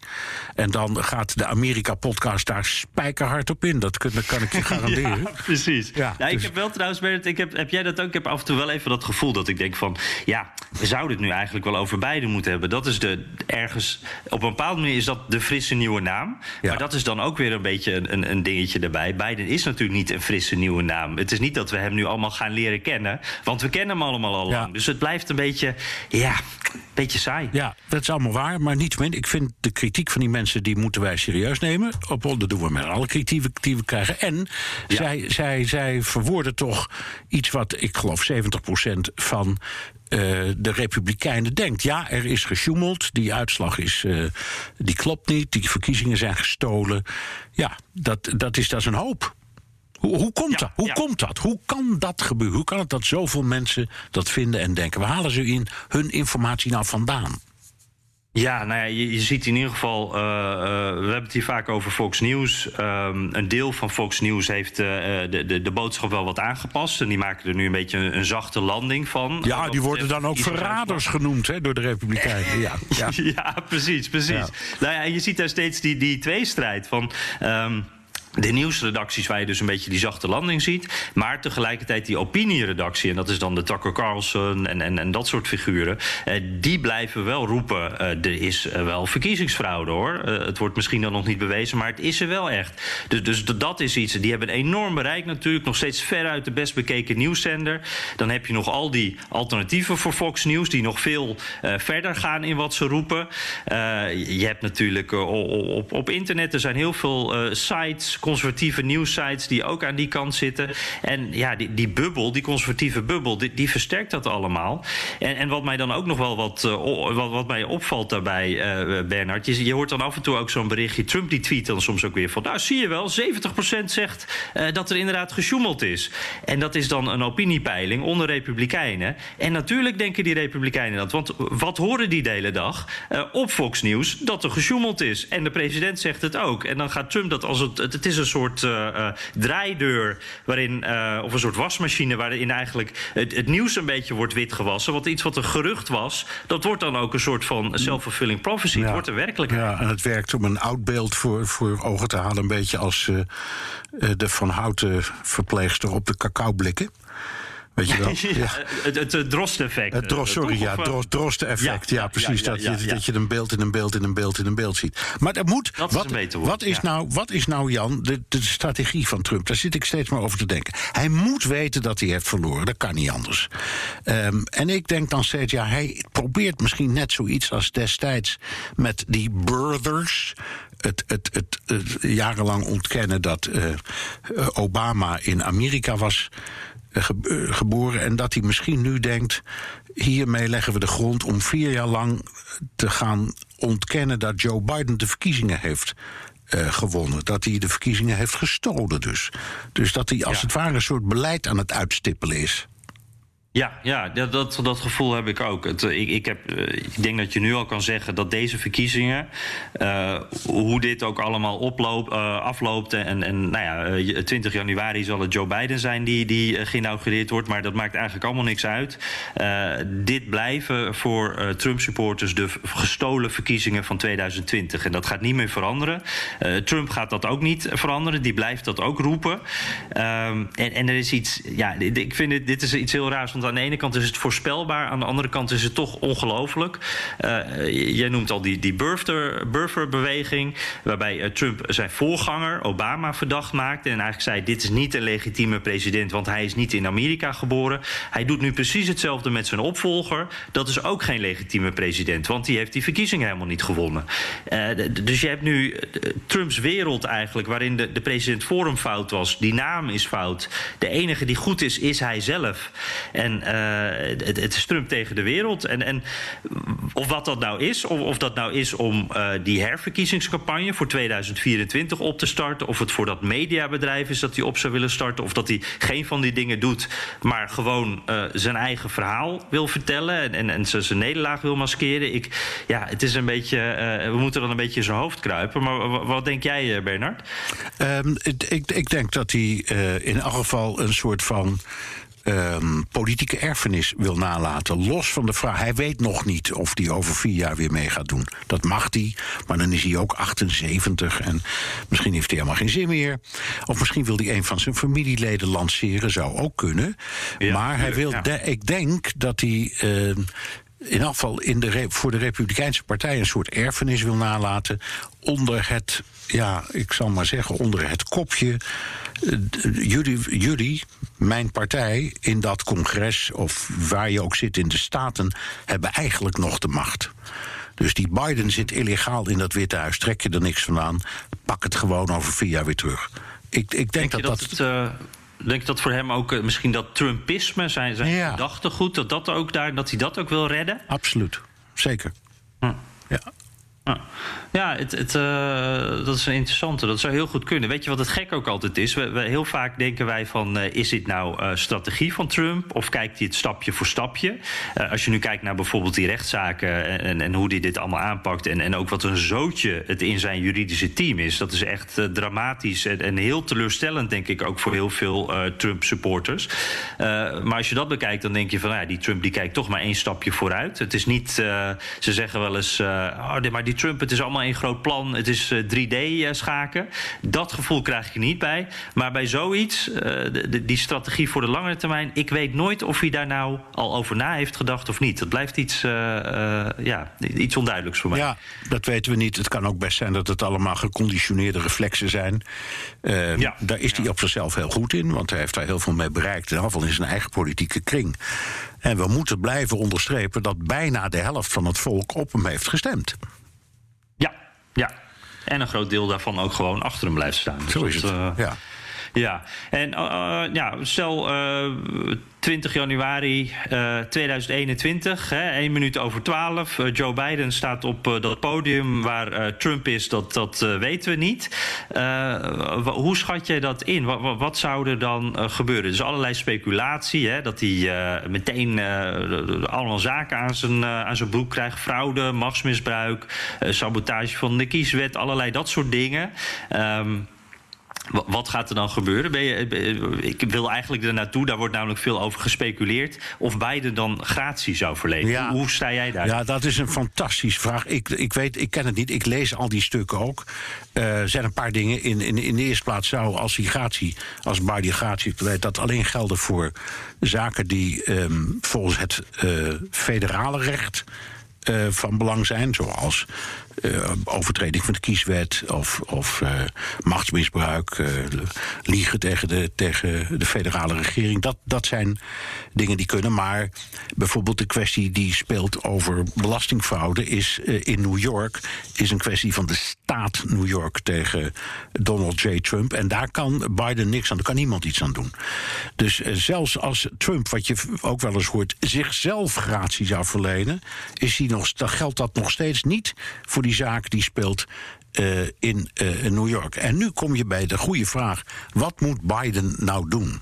En dan gaat de Amerika-podcast daar spijkerhard op in. Dat kan, kan ik je garanderen. ja, precies. Ja, nou, dus... Ik heb wel trouwens, Bert, ik heb, heb jij dat ook? Ik heb af en toe wel even dat gevoel dat ik denk van... ja, we zouden het nu eigenlijk wel over Biden moeten hebben. Dat is de ergens... Op een bepaalde manier is dat de frisse nieuwe naam. Ja. Maar dat is dan ook weer een beetje een, een dingetje erbij. Biden is natuurlijk niet een frisse nieuwe naam. Het is niet dat we hem nu allemaal gaan leren kennen. Want we kennen hem allemaal al lang. Dus het blijft een beetje, ja, een beetje saai. Ja, dat is allemaal waar. Maar niettemin, ik vind de kritiek van die mensen... die moeten wij serieus nemen. Op, dat doen we met alle kritiek die we krijgen. En ja. zij, zij, zij verwoorden toch iets wat, ik geloof, 70% van uh, de Republikeinen denkt. Ja, er is gesjoemeld, die uitslag is, uh, die klopt niet, die verkiezingen zijn gestolen. Ja, dat, dat, is, dat is een hoop. Hoe, hoe komt ja, dat? Hoe ja. komt dat? Hoe kan dat gebeuren? Hoe kan het dat zoveel mensen dat vinden en denken? Waar halen ze in hun informatie nou vandaan? Ja, nou ja, je, je ziet in ieder geval, uh, uh, we hebben het hier vaak over Fox News. Um, een deel van Fox News heeft uh, de, de, de boodschap wel wat aangepast. En die maken er nu een beetje een, een zachte landing van. Ja, die worden dan ook verraders genoemd hè, door de Republikeinen. Ja, ja. ja precies, precies. Nou ja, je ziet daar steeds die, die tweestrijd van. Um, de nieuwsredacties waar je dus een beetje die zachte landing ziet. Maar tegelijkertijd die opinieredactie, en dat is dan de Tucker Carlson en, en, en dat soort figuren. Eh, die blijven wel roepen: eh, er is uh, wel verkiezingsfraude hoor. het wordt misschien dan nog niet bewezen, maar het is er wel echt. Dus, dus dat is iets. Die hebben een enorm bereik natuurlijk. Nog steeds veruit de best bekeken nieuwszender. Dan heb je nog al die alternatieven voor Fox News, die nog veel verder gaan in wat ze roepen. je hebt natuurlijk op, op internet, er zijn heel veel sites conservatieve nieuwsites die ook aan die kant zitten. En ja, die, die bubbel, die conservatieve bubbel, die, die versterkt dat allemaal. En, en wat mij dan ook nog wel wat, uh, wat, wat mij opvalt daarbij, uh, Bernard, je, hoort dan af en toe ook zo'n berichtje. Trump die tweet dan soms ook weer van, nou zie je wel, 70% zegt uh, dat er inderdaad gesjoemeld is. En dat is dan een opiniepeiling onder Republikeinen. En natuurlijk denken die Republikeinen dat. Want wat horen die de hele dag op Fox News? Dat er gesjoemeld is. En de president zegt het ook. En dan gaat Trump dat als. Het, het is een soort draaideur waarin, of een soort wasmachine waarin eigenlijk het, het, nieuws een beetje wordt witgewassen. Want iets wat een gerucht was, dat wordt dan ook een soort van self-fulfilling prophecy. Het wordt een werkelijkheid. Ja, en het werkt om een oud beeld voor, voor ogen te halen. Een beetje als de Van Houten verpleegster op de cacaoblikken. Weet je wel? Ja. Het, het, Drost-effect. Het Drost, sorry, ja, Drost, Drost-effect. Ja, precies. dat, je, dat je een beeld in een beeld in een beeld in een beeld ziet. Maar dat moet. Dat wat, is wat, is nou, wat is nou, Jan, de, de strategie van Trump? Daar zit ik steeds maar over te denken. Hij moet weten dat hij heeft verloren. Dat kan niet anders. Um, en ik denk dan steeds, ja, hij probeert misschien net zoiets als destijds met die birthers. Het, het, het, het, jarenlang ontkennen dat uh, Obama in Amerika was eh, geboren. En dat hij misschien nu denkt: hiermee leggen we de grond om vier jaar lang te gaan ontkennen dat Joe Biden de verkiezingen heeft. Uh, gewonnen. Dat hij de verkiezingen heeft gestolen, dus. Dus dat hij als ja. het ware een soort beleid aan het uitstippelen is. Ja, ja dat, dat, gevoel heb ik ook. Het, ik, ik, heb, eh, ik denk dat je nu al kan zeggen dat deze verkiezingen, uh, hoe dit ook allemaal uh, afloopt. En, en nou ja, 20 januari zal het Joe Biden zijn die, die geïnaugureerd wordt. Maar dat maakt eigenlijk allemaal niks uit. dit blijven voor Trump-supporters de gestolen verkiezingen van 2020. En dat gaat niet meer veranderen. Trump gaat dat ook niet veranderen. Die blijft dat ook roepen. Um, en, en er is iets, ja, ik vind dit, dit is iets heel raars. Want aan de ene kant is het voorspelbaar, aan de andere kant is het toch ongelooflijk. Uh, jij noemt al die, die Burfer-beweging, waarbij uh, Trump zijn voorganger, Obama, verdacht maakte. En eigenlijk zei: Dit is niet een legitieme president, want hij is niet in Amerika geboren. Hij doet nu precies hetzelfde met zijn opvolger. Dat is ook geen legitieme president, want die heeft die verkiezingen helemaal niet gewonnen. Uh, dus je hebt nu Trumps wereld eigenlijk, waarin de, de president voor fout was. Die naam is fout. De enige die goed is, is hij zelf. En uh, het, het, is Trump tegen de wereld. En, en of wat dat nou is, of, of dat nou is om uh, die herverkiezingscampagne voor 2024 op te starten, of het voor dat mediabedrijf is dat hij op zou willen starten, of dat hij geen van die dingen doet, maar gewoon uh, zijn eigen verhaal wil vertellen en, en, en zijn nederlaag wil maskeren. Ik, ja, het is een beetje, we moeten dan een beetje in zijn hoofd kruipen. Maar wat denk jij, Bernard? Um, ik, ik, denk dat hij in elk geval een soort van um, politieke erfenis wil nalaten. Los van de vraag, hij weet nog niet of hij over vier jaar weer mee gaat doen. Dat mag hij, maar dan is hij ook 78 en misschien heeft hij helemaal geen zin meer. Of misschien wil hij een van zijn familieleden lanceren, zou ook kunnen. Ja, maar hij wil, ja. de, ik denk dat hij. Uh, in afval in de, voor de Republikeinse Partij een soort erfenis wil nalaten. onder het, ja, ik zal maar zeggen, onder het kopje. Jullie, jullie, mijn partij, in dat congres of waar je ook zit in de Staten, hebben eigenlijk nog de macht. Dus die Biden zit illegaal in dat Witte Huis. Trek je er niks van aan. Pak het gewoon over vier jaar weer terug. Ik, ik denk, denk dat dat. dat het, uh, denk dat voor hem ook uh, misschien dat Trumpisme, zijn, zijn Ja. gedachtegoed, dat, dat, ook daar, dat hij dat ook wil redden? Absoluut. Zeker. Hm. Ja. Ja, ja het, het, uh, dat is een interessante. Dat zou heel goed kunnen. Weet je wat het gek ook altijd is? We, we heel vaak denken wij van... Uh, is dit nou uh, strategie van Trump? Of kijkt hij het stapje voor stapje? als je nu kijkt naar bijvoorbeeld die rechtszaken... en, en hoe hij dit allemaal aanpakt... En, en ook wat een zootje het in zijn juridische team is... dat is echt dramatisch en, en, heel teleurstellend... denk ik ook voor heel veel Trump-supporters. maar als je dat bekijkt, dan denk je van... ja, die Trump die kijkt toch maar één stapje vooruit. Het is niet... ze zeggen wel eens... oh, maar die Trump, het is allemaal een groot plan. Het is uh, 3D-schaken. Dat gevoel krijg je niet bij. Maar bij zoiets, de, de, die strategie voor de langere termijn... ik weet nooit of hij daar nou al over na heeft gedacht of niet. Dat blijft iets, ja, iets onduidelijks voor mij. Ja, dat weten we niet. Het kan ook best zijn dat het allemaal geconditioneerde reflexen zijn. ja. Daar is hij ja. op zichzelf heel goed in, want hij heeft daar heel veel mee bereikt. In ieder geval in zijn eigen politieke kring. En we moeten blijven onderstrepen dat bijna de helft van het volk op hem heeft gestemd. Ja. En een groot deel daarvan ook gewoon achter hem blijft staan. Zo is het, uh, ja. Ja, en uh, ja, stel uh, 20 januari uh, 2021, hè, 1 minuut over 12. Uh, Joe Biden staat op dat podium waar Trump is, dat, dat weten we niet. hoe schat jij dat in? Wat, wat, wat zou er dan gebeuren? Dus allerlei speculatie, hè, dat hij meteen allemaal zaken aan zijn, aan zijn broek krijgt. Fraude, machtsmisbruik, sabotage van de kieswet, allerlei dat soort dingen. Um, Wat gaat er dan gebeuren? Ben je, ik wil eigenlijk er naartoe, daar wordt namelijk veel over gespeculeerd. Of Biden dan gratie zou verlenen. Hoe, sta jij daar? Ja, dat is een fantastische vraag. Ik, ik weet, ik ken het niet. Ik lees al die stukken ook. Uh, er zijn een paar dingen. In, in, in de eerste plaats zou als hij gratie, als Biden gratie verleent, dat alleen gelden voor zaken die um, volgens het uh, federale recht. Uh, van belang zijn, zoals uh, overtreding van de kieswet of, of uh, machtsmisbruik, uh, liegen tegen de, tegen de federale regering. Dat, dat zijn dingen die kunnen. Maar bijvoorbeeld de kwestie die speelt over belastingfraude is in New York is een kwestie van de staat New York tegen Donald J. Trump. En daar kan Biden niks aan, daar kan niemand iets aan doen. Dus zelfs als Trump, wat je ook wel eens hoort, zichzelf gratie zou verlenen, is hij nog, dan geldt dat nog steeds niet voor die die zaak die speelt uh, in uh, New York. En nu kom je bij de goede vraag: wat moet Biden nou doen?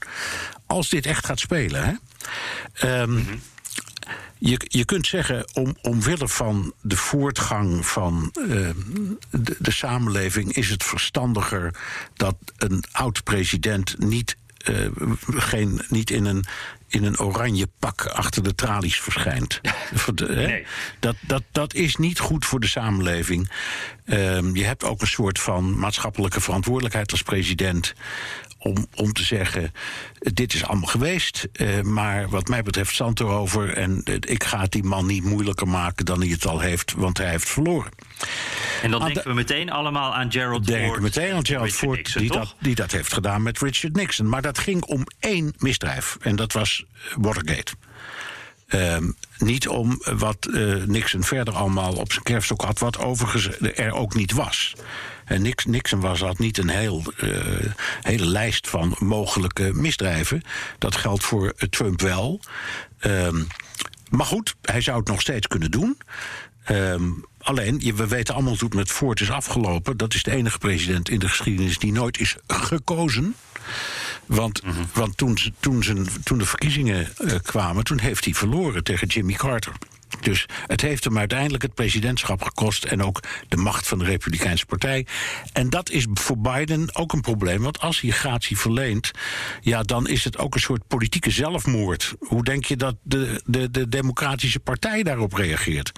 Als dit echt gaat spelen, hè? Um, mm -hmm. Je, je kunt zeggen, om, omwille van de voortgang van uh, de, de, samenleving, is het verstandiger dat een oud-president niet, uh, geen, niet in een in een oranje pak achter de tralies verschijnt. nee. dat, dat, dat is niet goed voor de samenleving. Um, je hebt ook een soort van maatschappelijke verantwoordelijkheid als president. Om, om te zeggen, dit is allemaal geweest, uh, maar wat mij betreft stand erover... en uh, ik ga het die man niet moeilijker maken dan hij het al heeft, want hij heeft verloren. En dan denken we meteen allemaal aan Gerald Ford. Denken we meteen aan Gerald Ford, Nixon, die, dat, die dat heeft gedaan met Richard Nixon. Maar dat ging om één misdrijf, en dat was Watergate. Um, niet om wat uh, Nixon verder allemaal op zijn kerfstok had, wat overigens er ook niet was. En Nix, Nixon was had niet een heel, uh, hele lijst van mogelijke misdrijven. Dat geldt voor Trump wel. Um, maar goed, hij zou het nog steeds kunnen doen. Um, alleen, we weten allemaal hoe het met Ford is afgelopen. Dat is de enige president in de geschiedenis die nooit is gekozen. Want, mm -hmm. want toen, toen, zijn, toen de verkiezingen uh, kwamen, toen heeft hij verloren tegen Jimmy Carter. Dus het heeft hem uiteindelijk het presidentschap gekost en ook de macht van de Republikeinse Partij. En dat is voor Biden ook een probleem, want als hij gratie verleent, ja, dan is het ook een soort politieke zelfmoord. Hoe denk je dat de, de, de Democratische Partij daarop reageert?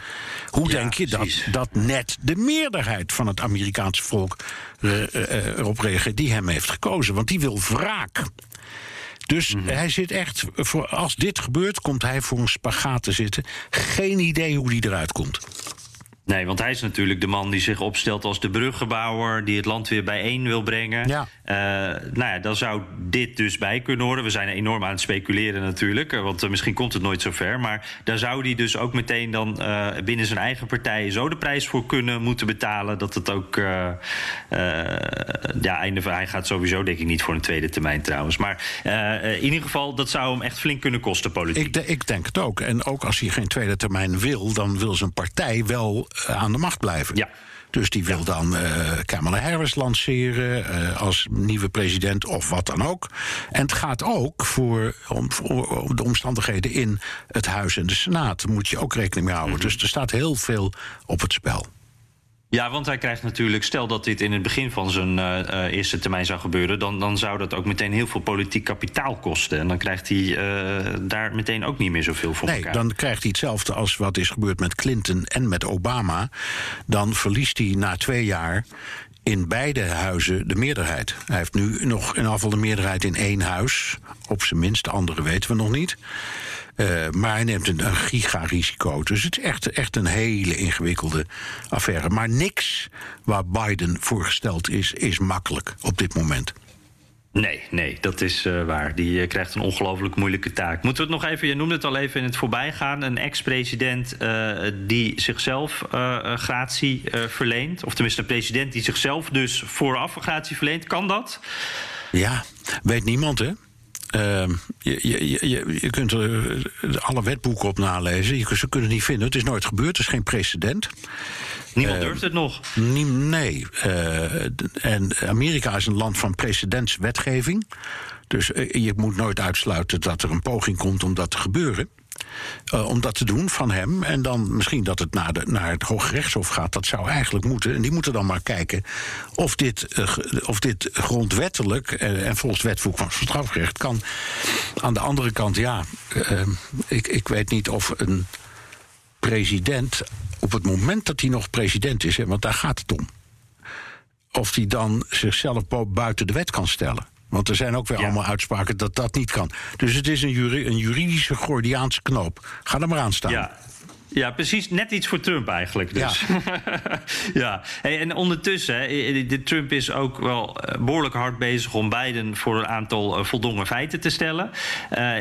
Hoe ja, denk je dat, dat net de meerderheid van het Amerikaanse volk uh, uh, erop reageert die hem heeft gekozen? Want die wil wraak. Dus mm -hmm. hij zit echt, voor, als dit gebeurt, komt hij voor een spagaat te zitten. Geen idee hoe die eruit komt. Nee, want hij is natuurlijk de man die zich opstelt als de bruggenbouwer, die het land weer bijeen wil brengen. Ja. Uh, nou ja, dan zou dit dus bij kunnen horen. We zijn enorm aan het speculeren natuurlijk, want uh, misschien komt het nooit zo ver. Maar daar zou hij dus ook meteen dan uh, binnen zijn eigen partij zo de prijs voor kunnen moeten betalen. Dat het ook. ja, einde van. Hij gaat sowieso, denk ik, niet voor een tweede termijn trouwens. Maar in ieder geval, dat zou hem echt flink kunnen kosten, politiek. Ik, de, ik denk het ook. En ook als hij geen tweede termijn wil, dan wil zijn partij wel aan de macht blijven. Ja. Dus die wil dan uh, Kamala Harris lanceren uh, als nieuwe president of wat dan ook. En het gaat ook voor, om, voor de omstandigheden in het Huis en de Senaat. Daar moet je ook rekening mee houden. Mm -hmm. Dus er staat heel veel op het spel. Ja, want hij krijgt natuurlijk, stel dat dit in het begin van zijn uh, eerste termijn zou gebeuren, dan, dan zou dat ook meteen heel veel politiek kapitaal kosten. En dan krijgt hij uh, daar meteen ook niet meer zoveel voor nee, elkaar. dan krijgt hij hetzelfde als wat is gebeurd met Clinton en met Obama. Dan verliest hij na twee jaar in beide huizen de meerderheid. Hij heeft nu nog in afval de meerderheid in één huis. Op zijn minst, de andere weten we nog niet. Uh, maar hij neemt een, een gigarisico. Dus het is echt, echt een hele ingewikkelde affaire. Maar niks waar Biden voor gesteld is, is makkelijk op dit moment. Nee, nee, dat is uh, waar. Die uh, krijgt een ongelooflijk moeilijke taak. Moeten we het nog even, je noemde het al even in het voorbijgaan... een ex-president uh, die zichzelf gratie verleent... of tenminste een president die zichzelf dus vooraf gratie verleent. Kan dat? Ja, weet niemand, hè? Uh, je, je, je, je, kunt er alle wetboeken op nalezen. Je, ze kunnen het niet vinden. Het is nooit gebeurd. Het is geen precedent. Niemand uh, durft het nog. Nie, nee. Uh, en Amerika is een land van precedentswetgeving. Dus je moet nooit uitsluiten dat er een poging komt om dat te gebeuren. Eh, om dat te doen van hem. En dan misschien dat het naar, de, naar het Hoge Rechtshof gaat. Dat zou eigenlijk moeten. En die moeten dan maar kijken of dit, eh, of dit grondwettelijk eh, en volgens wetvoer van strafrecht kan. Aan de andere kant, ja, ik, ik weet niet of een president op het moment dat hij nog president is, hè, want daar gaat het om, of hij dan zichzelf buiten de wet kan stellen. Want er zijn ook weer Ja. allemaal uitspraken dat dat niet kan. Dus het is een, juri- een juridische Gordiaanse knoop. Ga er maar aan staan. Ja. Ja, precies. Net iets voor Trump eigenlijk. Dus. Ja. Hey, en ondertussen, hè, de Trump is ook wel eh, behoorlijk hard bezig om Biden voor een aantal eh, voldongen feiten te stellen. Eh,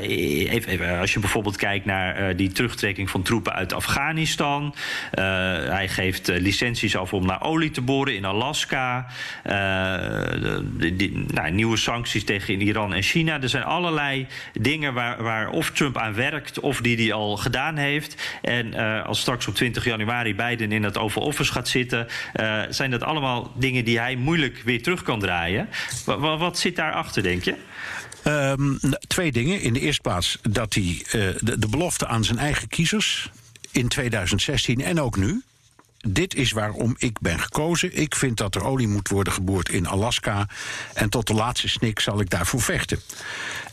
even, even, als je bijvoorbeeld kijkt naar die terugtrekking van troepen uit Afghanistan. Hij geeft licenties af om naar olie te boren in Alaska. Die- nou, nieuwe sancties tegen Iran en China. Er zijn allerlei dingen waar, waar of Trump aan werkt of die hij al gedaan heeft. En eh, als straks op 20 januari Biden in het Oval Office gaat zitten, eh, zijn dat allemaal dingen die hij moeilijk weer terug kan draaien. Wa- wa- wat zit daarachter, denk je? Ehm, n- twee dingen. In de eerste plaats dat hij eh, de, de belofte aan zijn eigen kiezers in 2016 en ook nu. Dit is waarom ik ben gekozen. Ik vind dat er olie moet worden geboord in Alaska. En tot de laatste snik zal ik daarvoor vechten.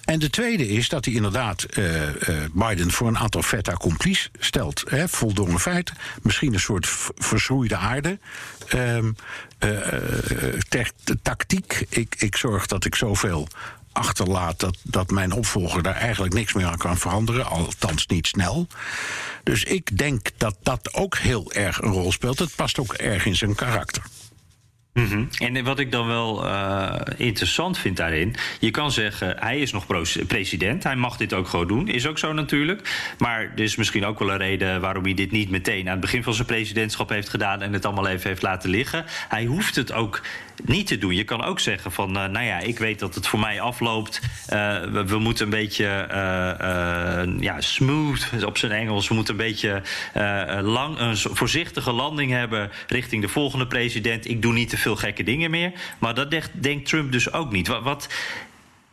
En de tweede is dat hij inderdaad eh, eh, Biden voor een aantal fait accomplis stelt. Hè, voldongen feiten. Misschien een soort verschroeide aarde. Ter- tactiek. Ik, ik zorg dat ik zoveel achterlaat dat, dat mijn opvolger daar eigenlijk niks meer aan kan veranderen, althans niet snel. Dus ik denk dat dat ook heel erg een rol speelt. Het past ook erg in zijn karakter. En wat ik dan wel eh, interessant vind daarin. Je kan zeggen, hij is nog president. Hij mag dit ook gewoon doen. Is ook zo natuurlijk. Maar er is misschien ook wel een reden waarom hij dit niet meteen aan het begin van zijn presidentschap heeft gedaan. en het allemaal even heeft laten liggen. Hij hoeft het ook niet te doen. Je kan ook zeggen van, eh, nou ja, ik weet dat het voor mij afloopt. Eh, we, we moeten een beetje eh, ja, smooth op zijn Engels. We moeten een beetje lang, een voorzichtige landing hebben richting de volgende president. Ik doe niet te veel gekke dingen meer. Maar dat denkt, denkt Trump dus ook niet. Wat, wat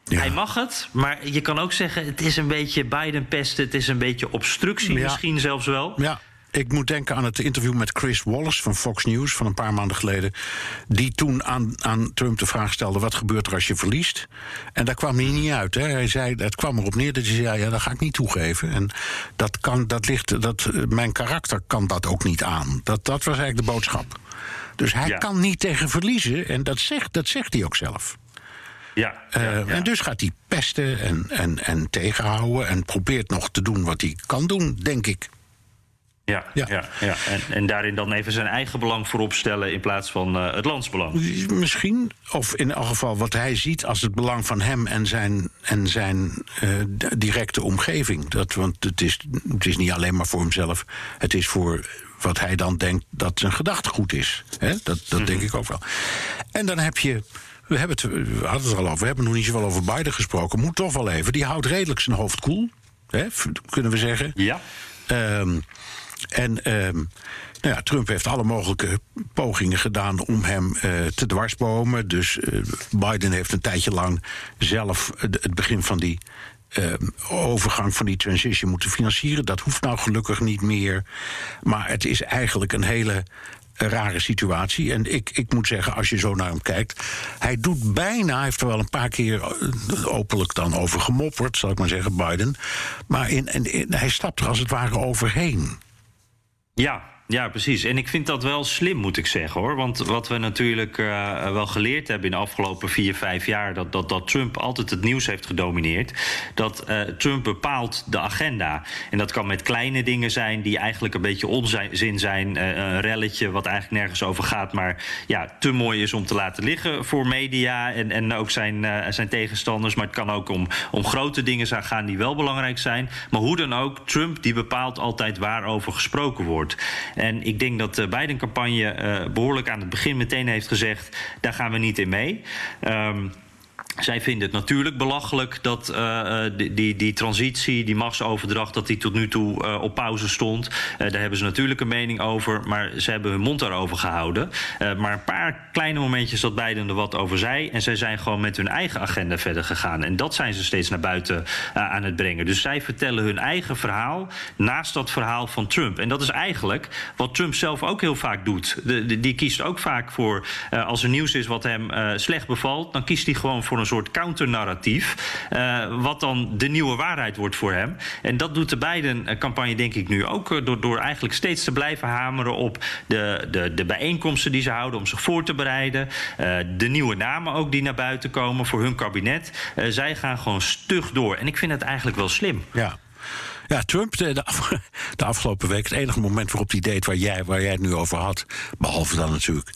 Ja. Hij mag het, maar je kan ook zeggen... het is een beetje Biden pesten, het is een beetje obstructie Ja. misschien zelfs wel. Ja. Ik moet denken aan het interview met Chris Wallace van Fox News van een paar maanden geleden. Die toen aan, aan Trump de vraag stelde: wat gebeurt er als je verliest? En daar kwam hij niet uit. Hè. Hij zei, het kwam erop neer dat hij zei: ja, dat ga ik niet toegeven. En dat kan, dat ligt, dat, mijn karakter kan dat ook niet aan. Dat, dat was eigenlijk de boodschap. Dus hij Ja. kan niet tegen verliezen. En dat zegt, dat zegt hij ook zelf. Ja, Eh, ja, ja. En dus gaat hij pesten en, en, en tegenhouden. En probeert nog te doen wat hij kan doen, denk ik. Ja, Ja. ja. Ja, En, en daarin dan even zijn eigen belang voorop stellen in plaats van eh, het landsbelang. Misschien, of in elk geval wat hij ziet als het belang van hem en zijn, en zijn eh, directe omgeving. Dat, want het is, het is niet alleen maar voor hemzelf, het is voor wat hij dan denkt dat zijn gedachtegoed is. Dat, dat denk ik ook wel. En dan heb je. We, hebben het, we hadden het er al over, we hebben nog niet zoveel over Biden gesproken. Moet toch wel even. Die houdt redelijk zijn hoofd koel, kunnen we zeggen. Ja. Ehm, en ehm, nou ja, Trump heeft alle mogelijke pogingen gedaan om hem eh, te dwarsbomen. Dus eh, Biden heeft een tijdje lang zelf het begin van die ehm, overgang van die transition moeten financieren. Dat hoeft nou gelukkig niet meer. Maar het is eigenlijk een hele rare situatie. En ik, ik moet zeggen, als je zo naar hem kijkt... hij doet bijna, hij heeft er wel een paar keer eh, openlijk dan over gemopperd... zal ik maar zeggen, Biden. Maar in- hij stapt er als het ware overheen. Ja, ja, precies. En ik vind dat wel slim, moet ik zeggen hoor. Want wat we natuurlijk eh, wel geleerd hebben in de afgelopen vier, vijf jaar, dat, dat, dat Trump altijd het nieuws heeft gedomineerd. Dat eh, Trump bepaalt de agenda. En dat kan met kleine dingen zijn die eigenlijk een beetje onzin zijn. Eh, een relletje wat eigenlijk nergens over gaat, maar ja, te mooi is om te laten liggen voor media en, en ook zijn, zijn tegenstanders. Maar het kan ook om, om grote dingen gaan die wel belangrijk zijn. Maar hoe dan ook, Trump die bepaalt altijd waarover gesproken wordt. En ik denk dat de Biden-campagne eh, behoorlijk aan het begin meteen heeft gezegd: daar gaan we niet in mee. Ehm, zij vinden het natuurlijk belachelijk dat uh, die, die, die, transitie, die machtsoverdracht, dat die tot nu toe uh, op pauze stond. Daar hebben ze natuurlijk een mening over, maar ze hebben hun mond daarover gehouden. maar een paar kleine momentjes dat Biden er wat over zei. En zij zijn gewoon met hun eigen agenda verder gegaan. En dat zijn ze steeds naar buiten aan het brengen. Dus zij vertellen hun eigen verhaal naast dat verhaal van Trump. En dat is eigenlijk wat Trump zelf ook heel vaak doet. De, die kiest ook vaak voor, als er nieuws is wat hem slecht bevalt, dan kiest hij gewoon voor een soort counternarratief. Uh, wat dan de nieuwe waarheid wordt voor hem. En dat doet de Biden-campagne denk ik nu ook. Eh, door, door eigenlijk steeds te blijven hameren op de, de, de bijeenkomsten die ze houden om zich voor te bereiden. De nieuwe namen ook die naar buiten komen voor hun kabinet. Zij gaan gewoon stug door. En ik vind het eigenlijk wel slim. Ja. Ja, Trump, de, de, afgelopen week, het enige moment waarop hij deed waar jij, waar jij het nu over had, behalve dan natuurlijk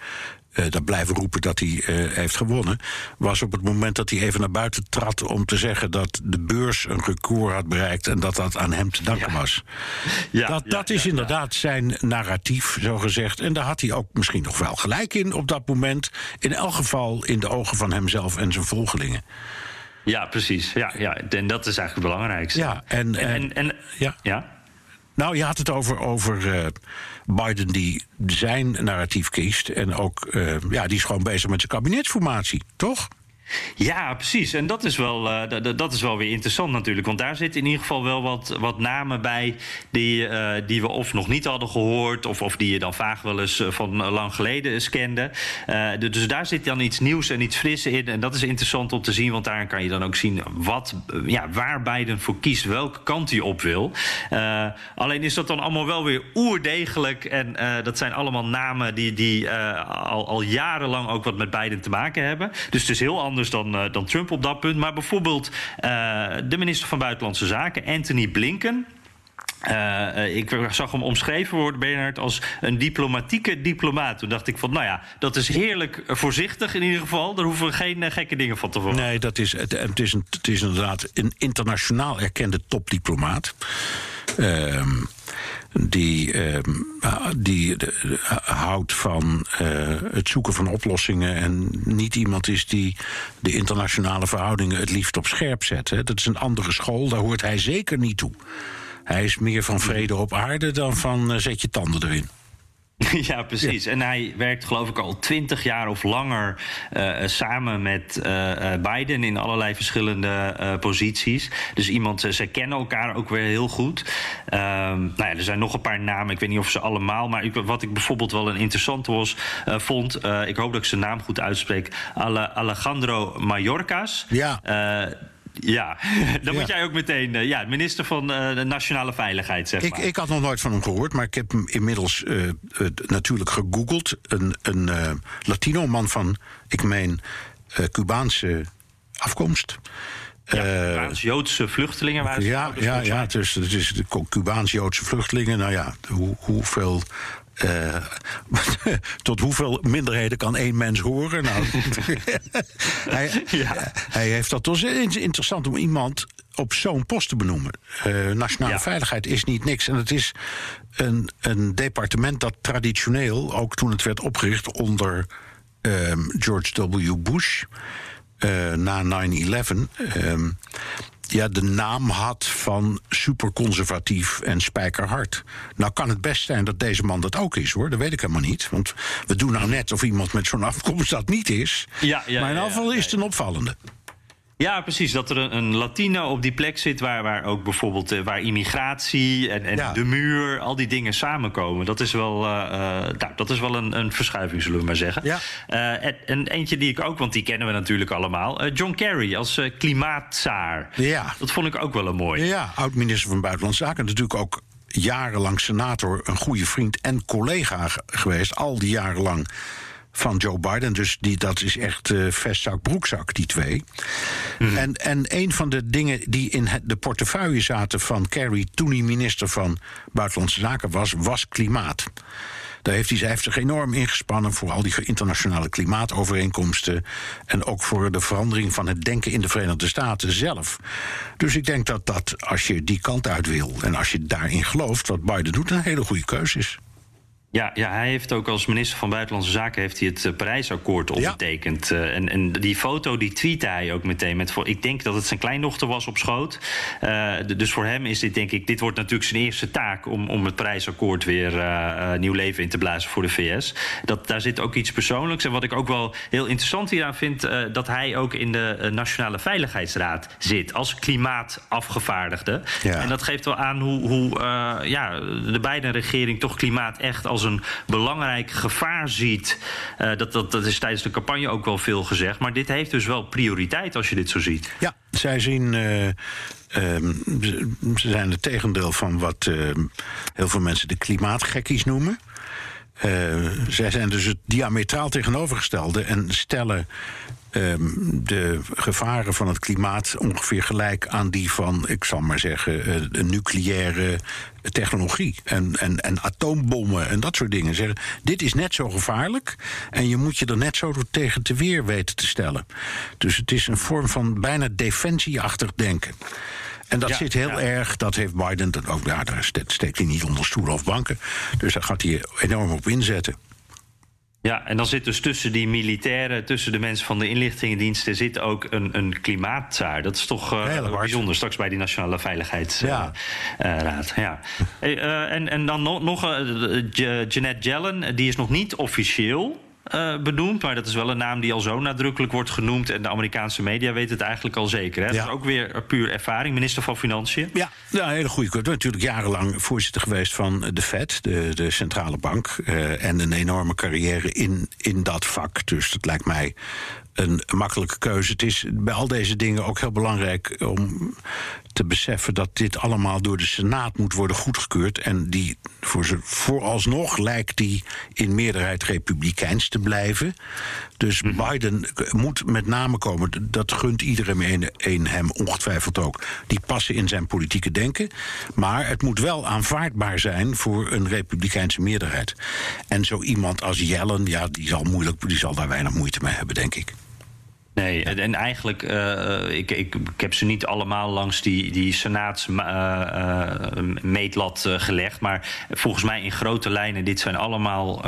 uh, dat blijven roepen dat hij uh, heeft gewonnen, was op het moment dat hij even naar buiten trad om te zeggen dat de beurs een record had bereikt en dat dat aan hem te danken ja. was. Ja, dat dat is inderdaad zijn narratief, zo gezegd. En daar had hij ook misschien nog wel gelijk in op dat moment. In elk geval in de ogen van hemzelf en zijn volgelingen. Ja, precies. Ja, ja. En dat is eigenlijk het belangrijkste. Ja, en, en, en, en ja. ja. Nou, je had het over, over uh, Biden die zijn narratief kiest. En ook, uh, ja, die is gewoon bezig met zijn kabinetsformatie, toch? Ja, precies. En dat is, wel, uh, dat is wel weer interessant natuurlijk. Want daar zitten in ieder geval wel wat, wat namen bij die, uh, die we of nog niet hadden gehoord, of, of die je dan vaag wel eens eh, van lang geleden eens kende. Dus daar zit dan iets nieuws en iets fris in. En dat is interessant om te zien, want daar kan je dan ook zien wat, ja, waar Biden voor kiest, welke kant hij op wil. Alleen is dat dan allemaal wel weer oerdegelijk. En dat zijn allemaal namen die, die al, al jarenlang ook wat met Biden te maken hebben. Dus het is heel anders dan, uh, dan Trump op dat punt. Maar bijvoorbeeld uh, de minister van Buitenlandse Zaken, Anthony Blinken. Uh, ik zag hem omschreven worden, Bernard, als een diplomatieke diplomaat. Toen dacht ik van, nou ja, dat is heerlijk voorzichtig in ieder geval. Daar hoeven we geen gekke dingen van te verwachten. Nee, dat is, het, het, is een, het is inderdaad een internationaal erkende topdiplomaat. Ehm die, uh, die de, houdt van uh, het zoeken van oplossingen en niet iemand is die de internationale verhoudingen het liefst op scherp zet. Hè. Dat is een andere school, daar hoort hij zeker niet toe. Hij is meer van vrede op aarde dan van uh, zet je tanden erin. Ja, precies. Ja. En hij werkt geloof ik al twintig jaar of langer uh, samen met uh, Biden in allerlei verschillende uh, posities. Dus iemand, ze kennen elkaar ook weer heel goed. Um, nou ja, er zijn nog een paar namen, ik weet niet of ze allemaal, maar ik, wat ik bijvoorbeeld wel een interessant was, vond, ik hoop dat ik zijn naam goed uitspreek, Ale, Alejandro Mayorkas. Ja. Ja, dan ja. moet jij ook meteen. Uh, ja, minister van uh, de Nationale Veiligheid, zeg ik, maar. Ik had nog nooit van hem gehoord, maar ik heb hem inmiddels uh, natuurlijk gegoogeld. Een, een Latino man van, ik meen, Cubaanse afkomst. Ja, Joodse vluchtelingen waren ze. Ja, ja, ja dus, het is de Cubaans-Joodse vluchtelingen. Nou ja, hoe, hoeveel uh, tot hoeveel minderheden kan één mens horen? Nou, hij, ja. hij, heeft dat toch interessant om iemand op zo'n post te benoemen. Uh, nationale ja. veiligheid is niet niks. En het is een, een departement dat traditioneel, ook toen het werd opgericht onder um, George W. Bush. Uh, na 9-11. Um, ja, de naam had van superconservatief en spijkerhard. Nou kan het best zijn dat deze man dat ook is, hoor. Dat weet ik helemaal niet. Want we doen nou net of iemand met zo'n afkomst dat niet is. Ja, ja, maar in ieder geval is het een opvallende. Ja, precies. Dat er een, een Latino op die plek zit waar, waar ook bijvoorbeeld uh, waar immigratie en, en ja. de muur, al die dingen samenkomen. Dat is wel, uh, uh, nou, dat is wel een, een verschuiving, zullen we maar zeggen. Ja. en, en, eentje die ik ook, want die kennen we natuurlijk allemaal. John Kerry als klimaatzaar. Ja. Dat vond ik ook wel een mooi. Ja, oud-minister van Buitenlandse Zaken. Natuurlijk ook jarenlang senator, een goede vriend en collega geweest. Al die jaren lang van Joe Biden. Dus die, dat is echt uh, vestzak, broekzak, die twee. Mm. En, en een van de dingen die in het, de portefeuille zaten van Kerry... toen hij minister van Buitenlandse Zaken was, was klimaat. Daar heeft hij, hij heeft zich enorm ingespannen voor al die internationale klimaatovereenkomsten. En ook voor de verandering van het denken in de Verenigde Staten zelf. Dus ik denk dat dat, als je die kant uit wil en als je daarin gelooft, wat Biden doet, een hele goede keuze is. Ja, ja, hij heeft ook als minister van Buitenlandse Zaken heeft hij het uh, Parijsakkoord ondertekend. Ja. Uh, en, en die foto die tweette hij ook meteen met. Ik denk dat het zijn kleindochter was op schoot. Uh, dus voor hem is dit denk ik. Dit wordt natuurlijk zijn eerste taak om, om het Parijsakkoord weer nieuw leven in te blazen voor de VS. Dat, daar zit ook iets persoonlijks. En wat ik ook wel heel interessant hieraan vind, dat hij ook in de Nationale Veiligheidsraad zit als klimaatafgevaardigde. Ja. En dat geeft wel aan hoe, hoe ja, de beide regering toch klimaat echt als een belangrijk gevaar ziet. Uh, dat, dat, dat is tijdens de campagne ook wel veel gezegd. Maar dit heeft dus wel prioriteit als je dit zo ziet. Ja, zij zien. Uh... Um, ze zijn het tegendeel van wat uh, heel veel mensen de klimaatgekkies noemen. Zij zijn dus het diametraal tegenovergestelde en stellen um, de gevaren van het klimaat ongeveer gelijk aan die van, ik zal maar zeggen, een nucleaire technologie en, en, en atoombommen en dat soort dingen. Zeggen, dit is net zo gevaarlijk en je moet je er net zo tegen te weer weten te stellen. Dus het is een vorm van bijna defensieachtig denken. En dat ja, zit heel ja. erg, dat heeft Biden, dat ook, ja, daar steekt hij niet onder stoelen of banken. Dus daar gaat hij enorm op inzetten. Ja, en dan zit dus tussen die militairen, tussen de mensen van de inlichtingendiensten, zit ook een, een klimaatzaar. Dat is toch uh, bijzonder, straks bij die Nationale Veiligheidsraad. Ja. Uh, ja. uh, en, en dan nog, nog Jeanette Yellen, die is nog niet officieel uh, benoemd. Maar dat is wel een naam die al zo nadrukkelijk wordt genoemd. En de Amerikaanse media weten het eigenlijk al zeker. Hè? Ja. Dat is ook weer puur ervaring. Minister van Financiën. Ja, ja een hele goede. Ik natuurlijk jarenlang voorzitter geweest van de Fed, de, de centrale bank. Uh, en een enorme carrière in, in dat vak. Dus dat lijkt mij een makkelijke keuze. Het is bij al deze dingen ook heel belangrijk om te beseffen dat dit allemaal door de Senaat moet worden goedgekeurd. En die voor ze, vooralsnog lijkt die in meerderheid republikeins te blijven. Dus mm-hmm. Biden moet met name komen. Dat gunt iedereen een hem ongetwijfeld ook. Die passen in zijn politieke denken. Maar het moet wel aanvaardbaar zijn voor een republikeinse meerderheid. En zo iemand als Yellen, ja, die zal, moeilijk, die zal daar weinig moeite mee hebben, denk ik. Nee, en eigenlijk, uh, ik, ik, ik heb ze niet allemaal langs die, die senaatsmeetlat uh, uh, gelegd. Maar volgens mij in grote lijnen, dit zijn allemaal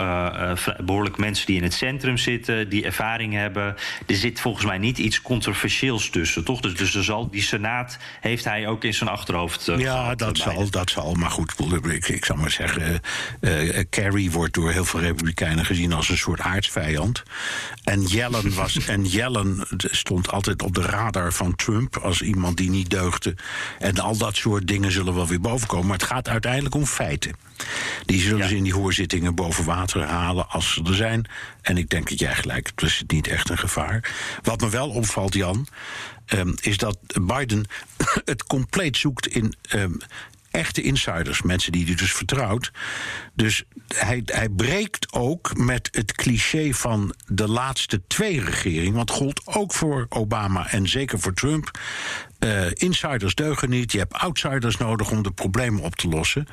behoorlijk mensen die in het centrum zitten, die ervaring hebben. Er zit volgens mij niet iets controversieels tussen, toch? Dus, dus er zal, die senaat heeft hij ook in zijn achterhoofd. ja, dat zal, dat zal. Maar goed, ik, ik zal maar zeggen, Kerry wordt door heel veel republikeinen gezien als een soort aardsvijand. En Yellen was. en Stond altijd op de radar van Trump als iemand die niet deugde. En al dat soort dingen zullen wel weer bovenkomen. Maar het gaat uiteindelijk om feiten. Die zullen ja. ze in die hoorzittingen boven water halen als ze er zijn. En ik denk dat jij gelijk, het is niet echt een gevaar. Wat me wel opvalt, Jan, um, is dat Biden het compleet zoekt in. Um, echte insiders, mensen die hij dus vertrouwt. Dus hij, hij breekt ook met het cliché van de laatste twee regeringen. Want gold ook voor Obama en zeker voor Trump. Uh, insiders deugen niet. Je hebt outsiders nodig om de problemen op te lossen.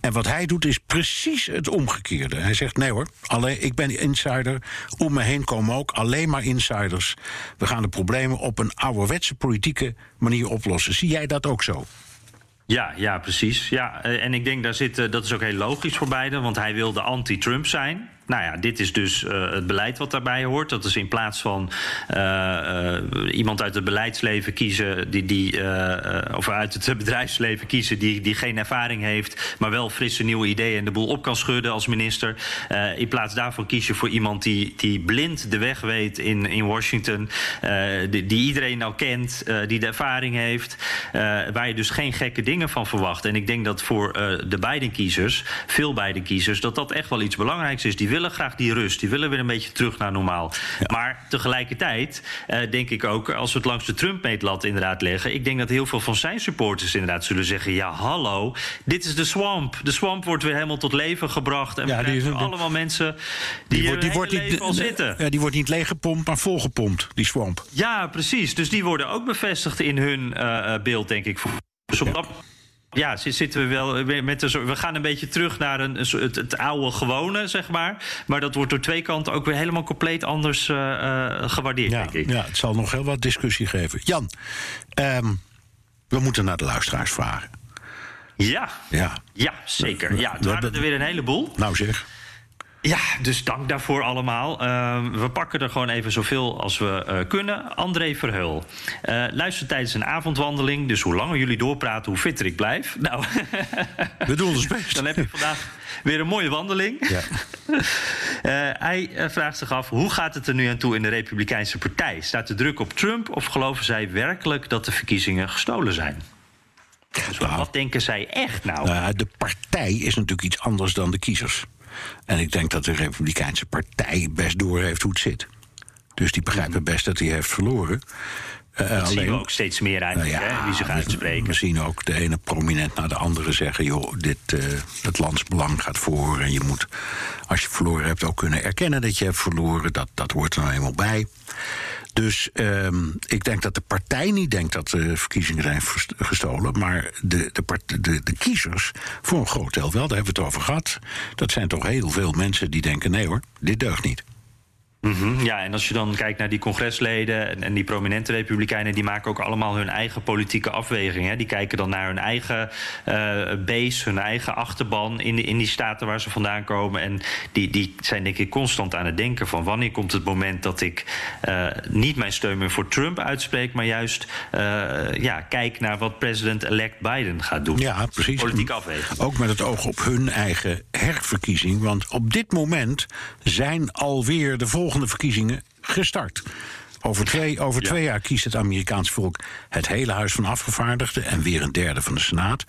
En wat hij doet is precies het omgekeerde. Hij zegt: nee hoor, alleen, ik ben insider. Om me heen komen ook alleen maar insiders. We gaan de problemen op een ouderwetse politieke manier oplossen. Zie jij dat ook zo? Ja, ja, precies. Ja, en ik denk daar zit, dat is ook heel logisch voor beide, want hij wilde anti-Trump zijn. Nou ja, dit is dus uh, het beleid wat daarbij hoort. Dat is in plaats van uh, uh, iemand uit het beleidsleven kiezen, die, die, of uit het bedrijfsleven kiezen, die, die geen ervaring heeft, maar wel frisse nieuwe ideeën en de boel op kan schudden als minister. in plaats daarvan kies je voor iemand die, die blind de weg weet in, in Washington, die, die, iedereen al kent, die de ervaring heeft, waar je dus geen gekke dingen van verwacht. En ik denk dat voor de beide kiezers, veel beide kiezers, dat dat echt wel iets belangrijks is. Die willen graag die rust. Die willen weer een beetje terug naar normaal. Ja. Maar tegelijkertijd uh, denk ik ook, als we het langs de Trump-meetlat inderdaad leggen... ik denk dat heel veel van zijn supporters inderdaad zullen zeggen... ja, hallo, dit is de swamp. De swamp wordt weer helemaal tot leven gebracht. En ja, die is, allemaal mensen die, die, wordt, die wordt niet, al zitten. Ja, die wordt niet leeggepompt, maar volgepompt, die swamp. Ja, precies. Dus die worden ook bevestigd in hun uh, beeld, denk ik. Dus op dat ja, zitten we wel met de, we gaan een beetje terug naar een, het, het, oude gewone, zeg maar. Maar dat wordt door twee kanten ook weer helemaal compleet anders uh, uh, gewaardeerd, ja, denk ik. Ja, het zal nog heel wat discussie geven. Jan, um, we moeten naar de luisteraars vragen. Ja, ja. ja zeker. Ja, het waren er weer een heleboel. Nou zeg. Ja, dus dank daarvoor allemaal. Uh, we pakken er gewoon even zoveel als we uh, kunnen. André Verheul. Uh, luister tijdens een avondwandeling. Dus hoe langer jullie doorpraten, hoe fitter ik blijf. Nou, we doen ons best. Dan heb je vandaag weer een mooie wandeling. Ja. hij vraagt zich af, hoe gaat het er nu aan toe in de Republikeinse Partij? Staat de druk op Trump of geloven zij werkelijk dat de verkiezingen gestolen zijn? Dus nou, wat denken zij echt nou? nou? De partij is natuurlijk iets anders dan de kiezers. En ik denk dat de Republikeinse Partij best door heeft hoe het zit. Dus die begrijpen best dat hij heeft verloren. Uh, dat alleen, zien we ook steeds meer uit, nou ja, hè, wie zich uitspreken. We zien ook de ene prominent naar de andere zeggen... joh, dit, uh, het landsbelang gaat voor en je moet, als je verloren hebt... ook kunnen erkennen dat je hebt verloren. Dat, dat hoort er nou eenmaal bij. Dus um, ik denk dat de partij niet denkt dat de verkiezingen zijn gestolen. Maar de, de, de, de, kiezers, voor een groot deel wel, daar hebben we het over gehad. Dat zijn toch heel veel mensen die denken: nee hoor, dit deugt niet. Mm Ja, en als je dan kijkt naar die congresleden en, en, die prominente republikeinen, die maken ook allemaal hun eigen politieke afwegingen. Die kijken dan naar hun eigen uh, base, hun eigen achterban in, de, in die staten waar ze vandaan komen. En die, die zijn denk ik constant aan het denken van wanneer komt het moment dat ik uh, niet mijn steun meer voor Trump uitspreek, maar juist uh, ja, kijk naar wat president-elect Biden gaat doen. Ja, precies. Afweging. Ook met het oog op hun eigen herverkiezing. Want op dit moment zijn alweer de volgende volgende verkiezingen gestart. Over twee, over twee jaar kiest het Amerikaans volk het hele Huis van Afgevaardigden en weer een derde van de Senaat.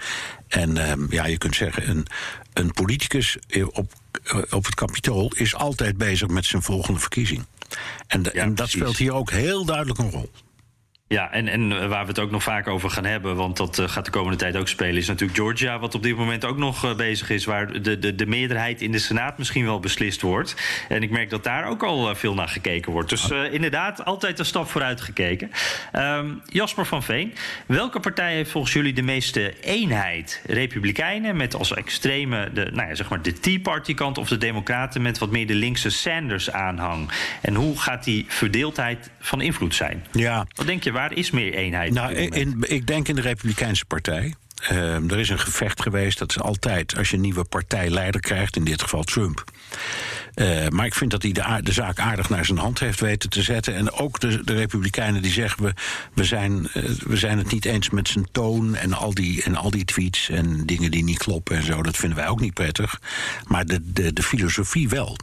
En uh, ja, je kunt zeggen, een, een politicus op, eh, op het kapitool is altijd bezig met zijn volgende verkiezing. En, ja, en dat speelt hier ook heel duidelijk een rol. Ja, en, en waar we het ook nog vaak over gaan hebben, want dat uh, gaat de komende tijd ook spelen, is natuurlijk Georgia, wat op dit moment ook nog uh, bezig is, waar de, de, de meerderheid in de Senaat misschien wel beslist wordt. En ik merk dat daar ook al uh, veel naar gekeken wordt. Dus inderdaad, altijd een stap vooruit gekeken. Um, Jasper van Veen, welke partij heeft volgens jullie de meeste eenheid? Republikeinen met als extreme de, nou ja, zeg maar de Tea Party kant of de Democraten met wat meer de linkse Sanders aanhang? En hoe gaat die verdeeldheid van invloed zijn? Ja. Wat denk je? Waar is meer eenheid? Nou, in, ik denk in de Republikeinse Partij. Uh, er is een gevecht geweest, dat is altijd als je een nieuwe partijleider krijgt, in dit geval Trump. Uh, maar ik vind dat hij de, zaak aardig naar zijn hand heeft weten te zetten. En ook de, de Republikeinen die zeggen: we, we, zijn, uh, we zijn het niet eens met zijn toon en al, die, en al die tweets en dingen die niet kloppen en zo. Dat vinden wij ook niet prettig. Maar de, de, de filosofie wel.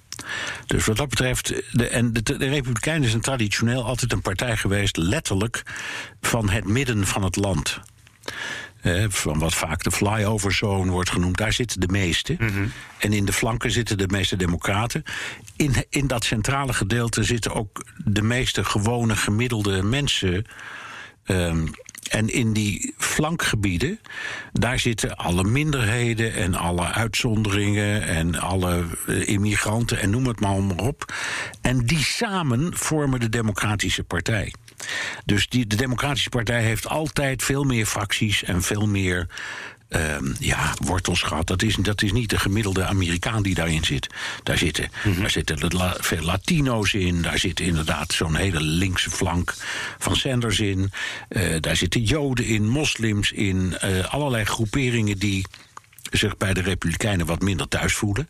Dus wat dat betreft, de, en de, de Republikeinen zijn traditioneel altijd een partij geweest, letterlijk van het midden van het land. Eh, van wat vaak de flyover zone wordt genoemd, daar zitten de meeste. Mhm. En in de flanken zitten de meeste democraten. In, in dat centrale gedeelte zitten ook de meeste gewone gemiddelde mensen. Um, en in die flankgebieden, daar zitten alle minderheden en alle uitzonderingen en alle eh, immigranten en noem het maar op. En die samen vormen de Democratische Partij. Dus die, de Democratische Partij heeft altijd veel meer fracties en veel meer Um, ja, wortels gehad. Dat is, dat is niet de gemiddelde Amerikaan die daarin zit. Daar zitten, mm daar zitten la, veel Latino's in. Daar zit inderdaad zo'n hele linkse flank van Sanders in. Uh, daar zitten Joden in, moslims in. Uh, allerlei groeperingen die zich bij de Republikeinen wat minder thuis voelen.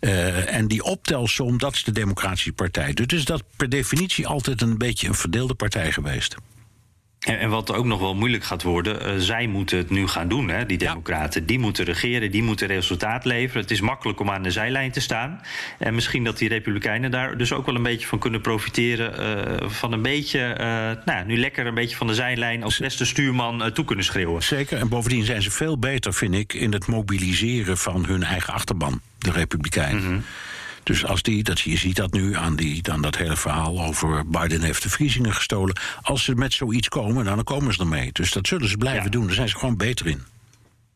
Uh, en die optelsom, dat is de Democratische Partij. Dus dat per definitie altijd een beetje een verdeelde partij geweest. En, en, wat ook nog wel moeilijk gaat worden, uh, zij moeten het nu gaan doen, hè, die democraten. Ja. Die moeten regeren, die moeten resultaat leveren. Het is makkelijk om aan de zijlijn te staan. En misschien dat die republikeinen daar dus ook wel een beetje van kunnen profiteren. Uh, van een beetje, uh, nou, nu lekker een beetje van de zijlijn als beste stuurman toe kunnen schreeuwen. Zeker, en bovendien zijn ze veel beter, vind ik, in het mobiliseren van hun eigen achterban, de republikeinen. Mm -hmm. Dus als die, dat, je ziet dat nu aan, die, dan dat hele verhaal over Biden heeft de verkiezingen gestolen. Als ze met zoiets komen, dan komen ze ermee. Dus dat zullen ze blijven ja. doen. Daar zijn ze gewoon beter in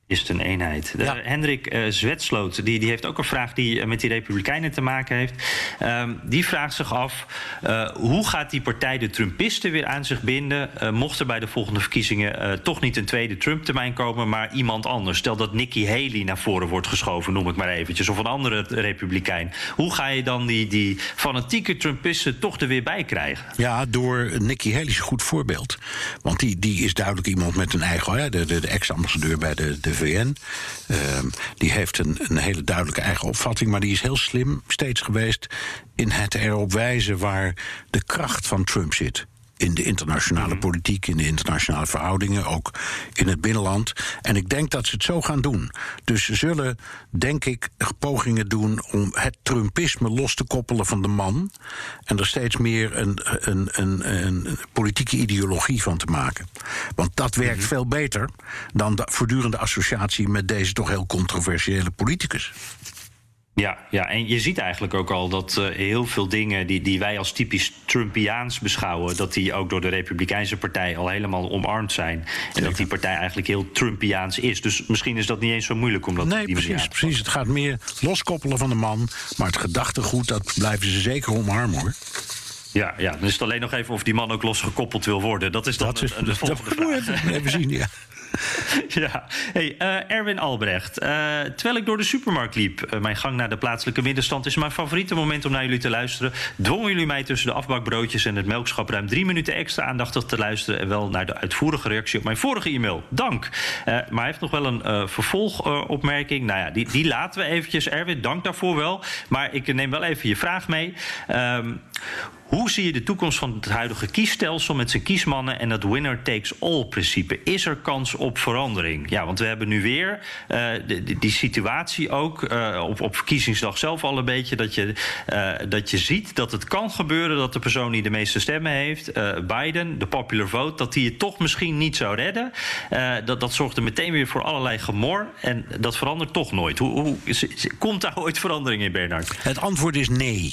is het een eenheid. Ja. Hendrik uh, Zwetsloot die, die heeft ook een vraag die uh, met die Republikeinen te maken heeft. Uh, die vraagt zich af: uh, hoe gaat die partij de Trumpisten weer aan zich binden? mocht er bij de volgende verkiezingen toch niet een tweede Trump-termijn komen, maar iemand anders? Stel dat Nikki Haley naar voren wordt geschoven, noem ik maar eventjes, of een andere Republikein. Hoe ga je dan die, die fanatieke Trumpisten toch er weer bij krijgen? Ja, door Nikki Haley is een goed voorbeeld. Want die, die is duidelijk iemand met een eigen. de, de, de ex-ambassadeur bij de, de VN. Ehm, die heeft een, een hele duidelijke eigen opvatting, maar die is heel slim steeds geweest in het erop wijzen waar de kracht van Trump zit in de internationale Mhm. politiek, in de internationale verhoudingen, ook in het binnenland. En ik denk dat ze het zo gaan doen. Dus ze zullen, denk ik, pogingen doen om het Trumpisme los te koppelen van de man. En er steeds meer een, een, een, een politieke ideologie van te maken. Want dat werkt Mhm. veel beter dan de voortdurende associatie met deze toch heel controversiële politicus. Ja, ja, en je ziet eigenlijk ook al dat eh, heel veel dingen die, die wij als typisch Trumpiaans beschouwen, dat die ook door de Republikeinse Partij al helemaal omarmd zijn. En dat die partij eigenlijk heel Trumpiaans is. Dus misschien is dat niet eens zo moeilijk om dat Nee, die precies, precies. Het gaat meer loskoppelen van de man. Maar het gedachtegoed, dat blijven ze zeker omarmen hoor. Ja, ja, dan is het alleen nog even of die man ook losgekoppeld wil worden. Dat is dan Dat is een, een dat, dat volgende vraag. we even zien. Ja. Ja, hey, eh, Erwin Albrecht. eh, terwijl ik door de supermarkt liep, eh, mijn gang naar de plaatselijke middenstand is mijn favoriete moment om naar jullie te luisteren. Dwongen jullie mij tussen de afbakbroodjes en het melkschap ruim drie minuten extra aandachtig te luisteren en wel naar de uitvoerige reactie op mijn vorige e-mail. Dank. Maar hij heeft nog wel een vervolgopmerking. nou ja, die, die laten we eventjes. Erwin, dank daarvoor wel. Maar ik neem wel even je vraag mee. Ehm, hoe zie je de toekomst van het huidige kiesstelsel met zijn kiesmannen en het winner takes all principe? Is er kans op verandering? Ja, want we hebben nu weer eh, die, situatie ook eh, op, op verkiezingsdag zelf al een beetje dat je, eh, dat je ziet dat het kan gebeuren dat de persoon die de meeste stemmen heeft, Biden, de popular vote, dat die het toch misschien niet zou redden. Dat, dat zorgt er meteen weer voor allerlei gemor en dat verandert toch nooit. Hoe, hoe, komt daar ooit verandering in, Bernard? Het antwoord is nee.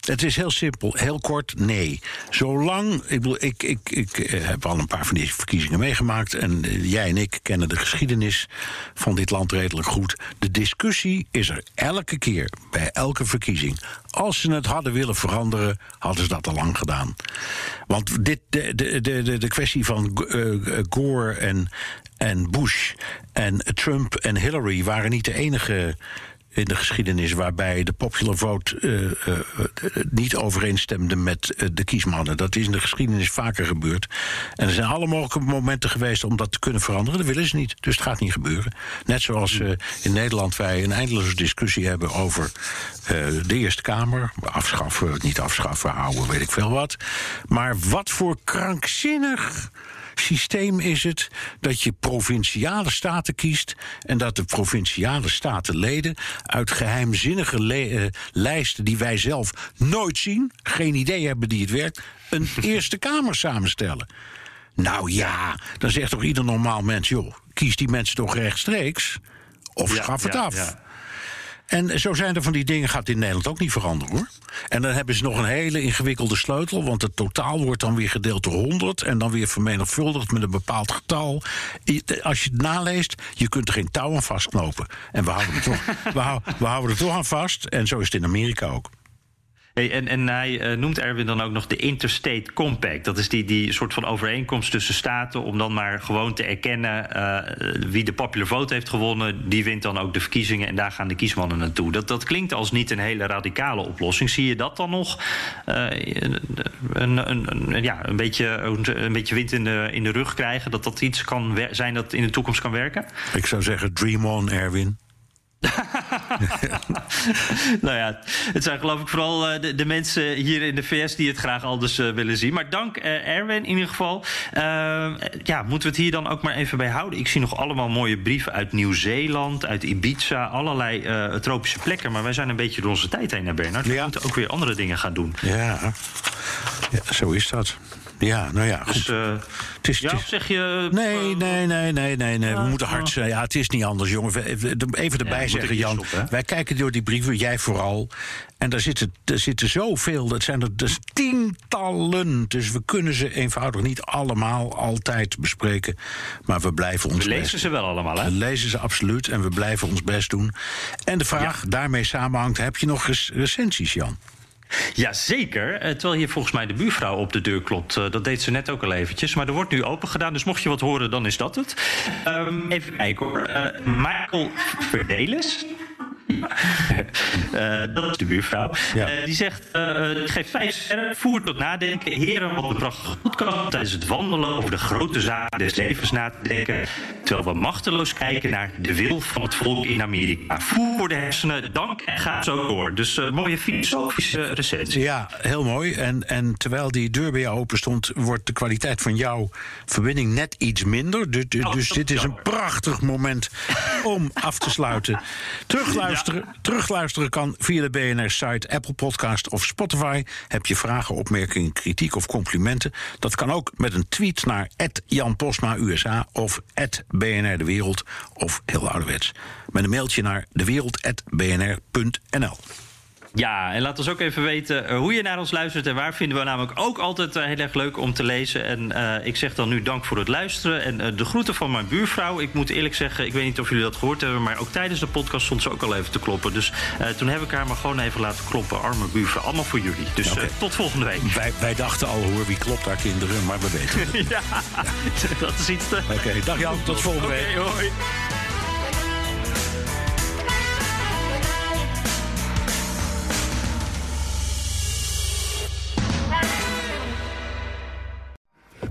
Het is heel simpel, heel kort, nee. Zolang, ik bedoel, ik, ik, ik eh, heb al een paar van die verkiezingen meegemaakt... en eh, jij en ik kennen de geschiedenis van dit land redelijk goed. De discussie is er elke keer, bij elke verkiezing. Als ze het hadden willen veranderen, hadden ze dat al lang gedaan. Want dit, de, de, de, de, kwestie van eh, Gore en, en Bush en Trump en Hillary... waren niet de enige in de geschiedenis waarbij de popular vote eh, eh, eh, niet overeenstemde met de kiesmannen. Dat is in de geschiedenis vaker gebeurd. En er zijn alle mogelijke momenten geweest om dat te kunnen veranderen. Dat willen ze niet. Dus het gaat niet gebeuren. Net zoals eh, in Nederland wij een eindeloze discussie hebben over de Eerste Kamer. Afschaffen, niet afschaffen, houden, weet ik veel wat. Maar wat voor krankzinnig systeem is het dat je provinciale staten kiest en dat de provinciale statenleden uit geheimzinnige eh, lijsten die wij zelf nooit zien, geen idee hebben die het werkt, een Eerste Kamer samenstellen. Nou ja, dan zegt toch ieder normaal mens, joh, kies die mensen toch rechtstreeks of Ja, schaf het ja, af. ja. En zo zijn er van die dingen, gaat in Nederland ook niet veranderen hoor. En dan hebben ze nog een hele ingewikkelde sleutel, want het totaal wordt dan weer gedeeld door 100 en dan weer vermenigvuldigd met een bepaald getal. Als je het naleest, je kunt er geen touw aan vastknopen. En we houden er toch, we we houden er toch aan vast. En zo is het in Amerika ook. Hey, en, en hij eh, noemt Erwin dan ook nog de Interstate Compact. Dat is die, die soort van overeenkomst tussen staten om dan maar gewoon te erkennen eh, wie de popular vote heeft gewonnen. Die wint dan ook de verkiezingen en daar gaan de kiesmannen naartoe. Dat, dat klinkt als niet een hele radicale oplossing. Zie je dat dan nog eh, een, een, een, ja, een, beetje, een beetje wind in de, in de rug krijgen? Dat dat iets kan zijn dat in de toekomst kan werken? Ik zou zeggen, dream on, Erwin. nou ja, het zijn geloof ik vooral eh, de, de mensen hier in de VS die het graag anders eh, willen zien. Maar dank eh, Erwin in ieder geval. Eh, ja, moeten we het hier dan ook maar even bij houden. Ik zie nog allemaal mooie brieven uit Nieuw-Zeeland, uit Ibiza, allerlei tropische plekken. Maar wij zijn een beetje door onze tijd heen, hè, Bernard. We Ja. moeten ook weer andere dingen gaan doen. Ja, ja zo is dat. Ja, nou ja, goed. Dus eh, het is, ja, zeg je... Nee, eh, nee, nee, nee, nee, nee. We Ja, moeten hard ja. zijn. Ja, het is niet anders, jongen. We- we- Even Ja, erbij moet zeggen, Jan. stoppen, wij kijken door die brieven, jij vooral. En daar zitten, er zitten zoveel, dat zijn er dus tientallen. Dus we kunnen ze eenvoudig niet allemaal altijd bespreken. Maar we blijven ons We best lezen ze wel allemaal, hè? we lezen ze absoluut en we blijven ons best doen. En de vraag daarmee samenhangt: heb je nog rec- recensies, Jan? Jazeker. Eh, terwijl hier volgens mij de buurvrouw op de deur klopt. Eh, dat deed ze net ook al eventjes. Maar er wordt nu open gedaan, dus mocht je wat horen, dan is dat het. Ehm, even kijken hoor. Eh, Michael Verdelis. Dat is de buurvrouw. Ja. Die zegt: geef vijf sterren. Voer tot nadenken. Heren, wat een prachtige podcast. Tijdens het wandelen over de grote zaken des levens na te denken. Terwijl we machteloos kijken naar de wil van het volk in Amerika. Voer voor de hersenen, dank en ga zo door. Dus uh, mooie filosofische recensie. Ja, heel mooi. En, en terwijl die deur bij jou open stond, wordt de kwaliteit van jouw verbinding net iets minder. Dus, dus, dit is een prachtig moment om af te sluiten. Terugluisteren, ja. terugluisteren kan via de BNR-site, Apple Podcast of Spotify. Heb je vragen, opmerkingen, kritiek of complimenten? Dat kan ook met een tweet naar Jan Postma USA of BNR De Wereld of heel ouderwets. Met een mailtje naar dewereld.bnr.nl. Ja, en laat ons ook even weten uh, hoe je naar ons luistert en waar vinden we namelijk ook altijd uh, heel erg leuk om te lezen. En uh, ik zeg dan nu dank voor het luisteren en de groeten van mijn buurvrouw. Ik moet eerlijk zeggen, ik weet niet of jullie dat gehoord hebben, maar ook tijdens de podcast stond ze ook al even te kloppen. Dus toen heb ik haar maar gewoon even laten kloppen. Arme buurvrouw, allemaal voor jullie. Dus okay. tot volgende week. Wij, wij, dachten al hoor, wie klopt haar kinderen, maar we weten het. ja, ja, dat is iets te... Oké, okay, dag Jan, tot volgende okay, week. Hoi.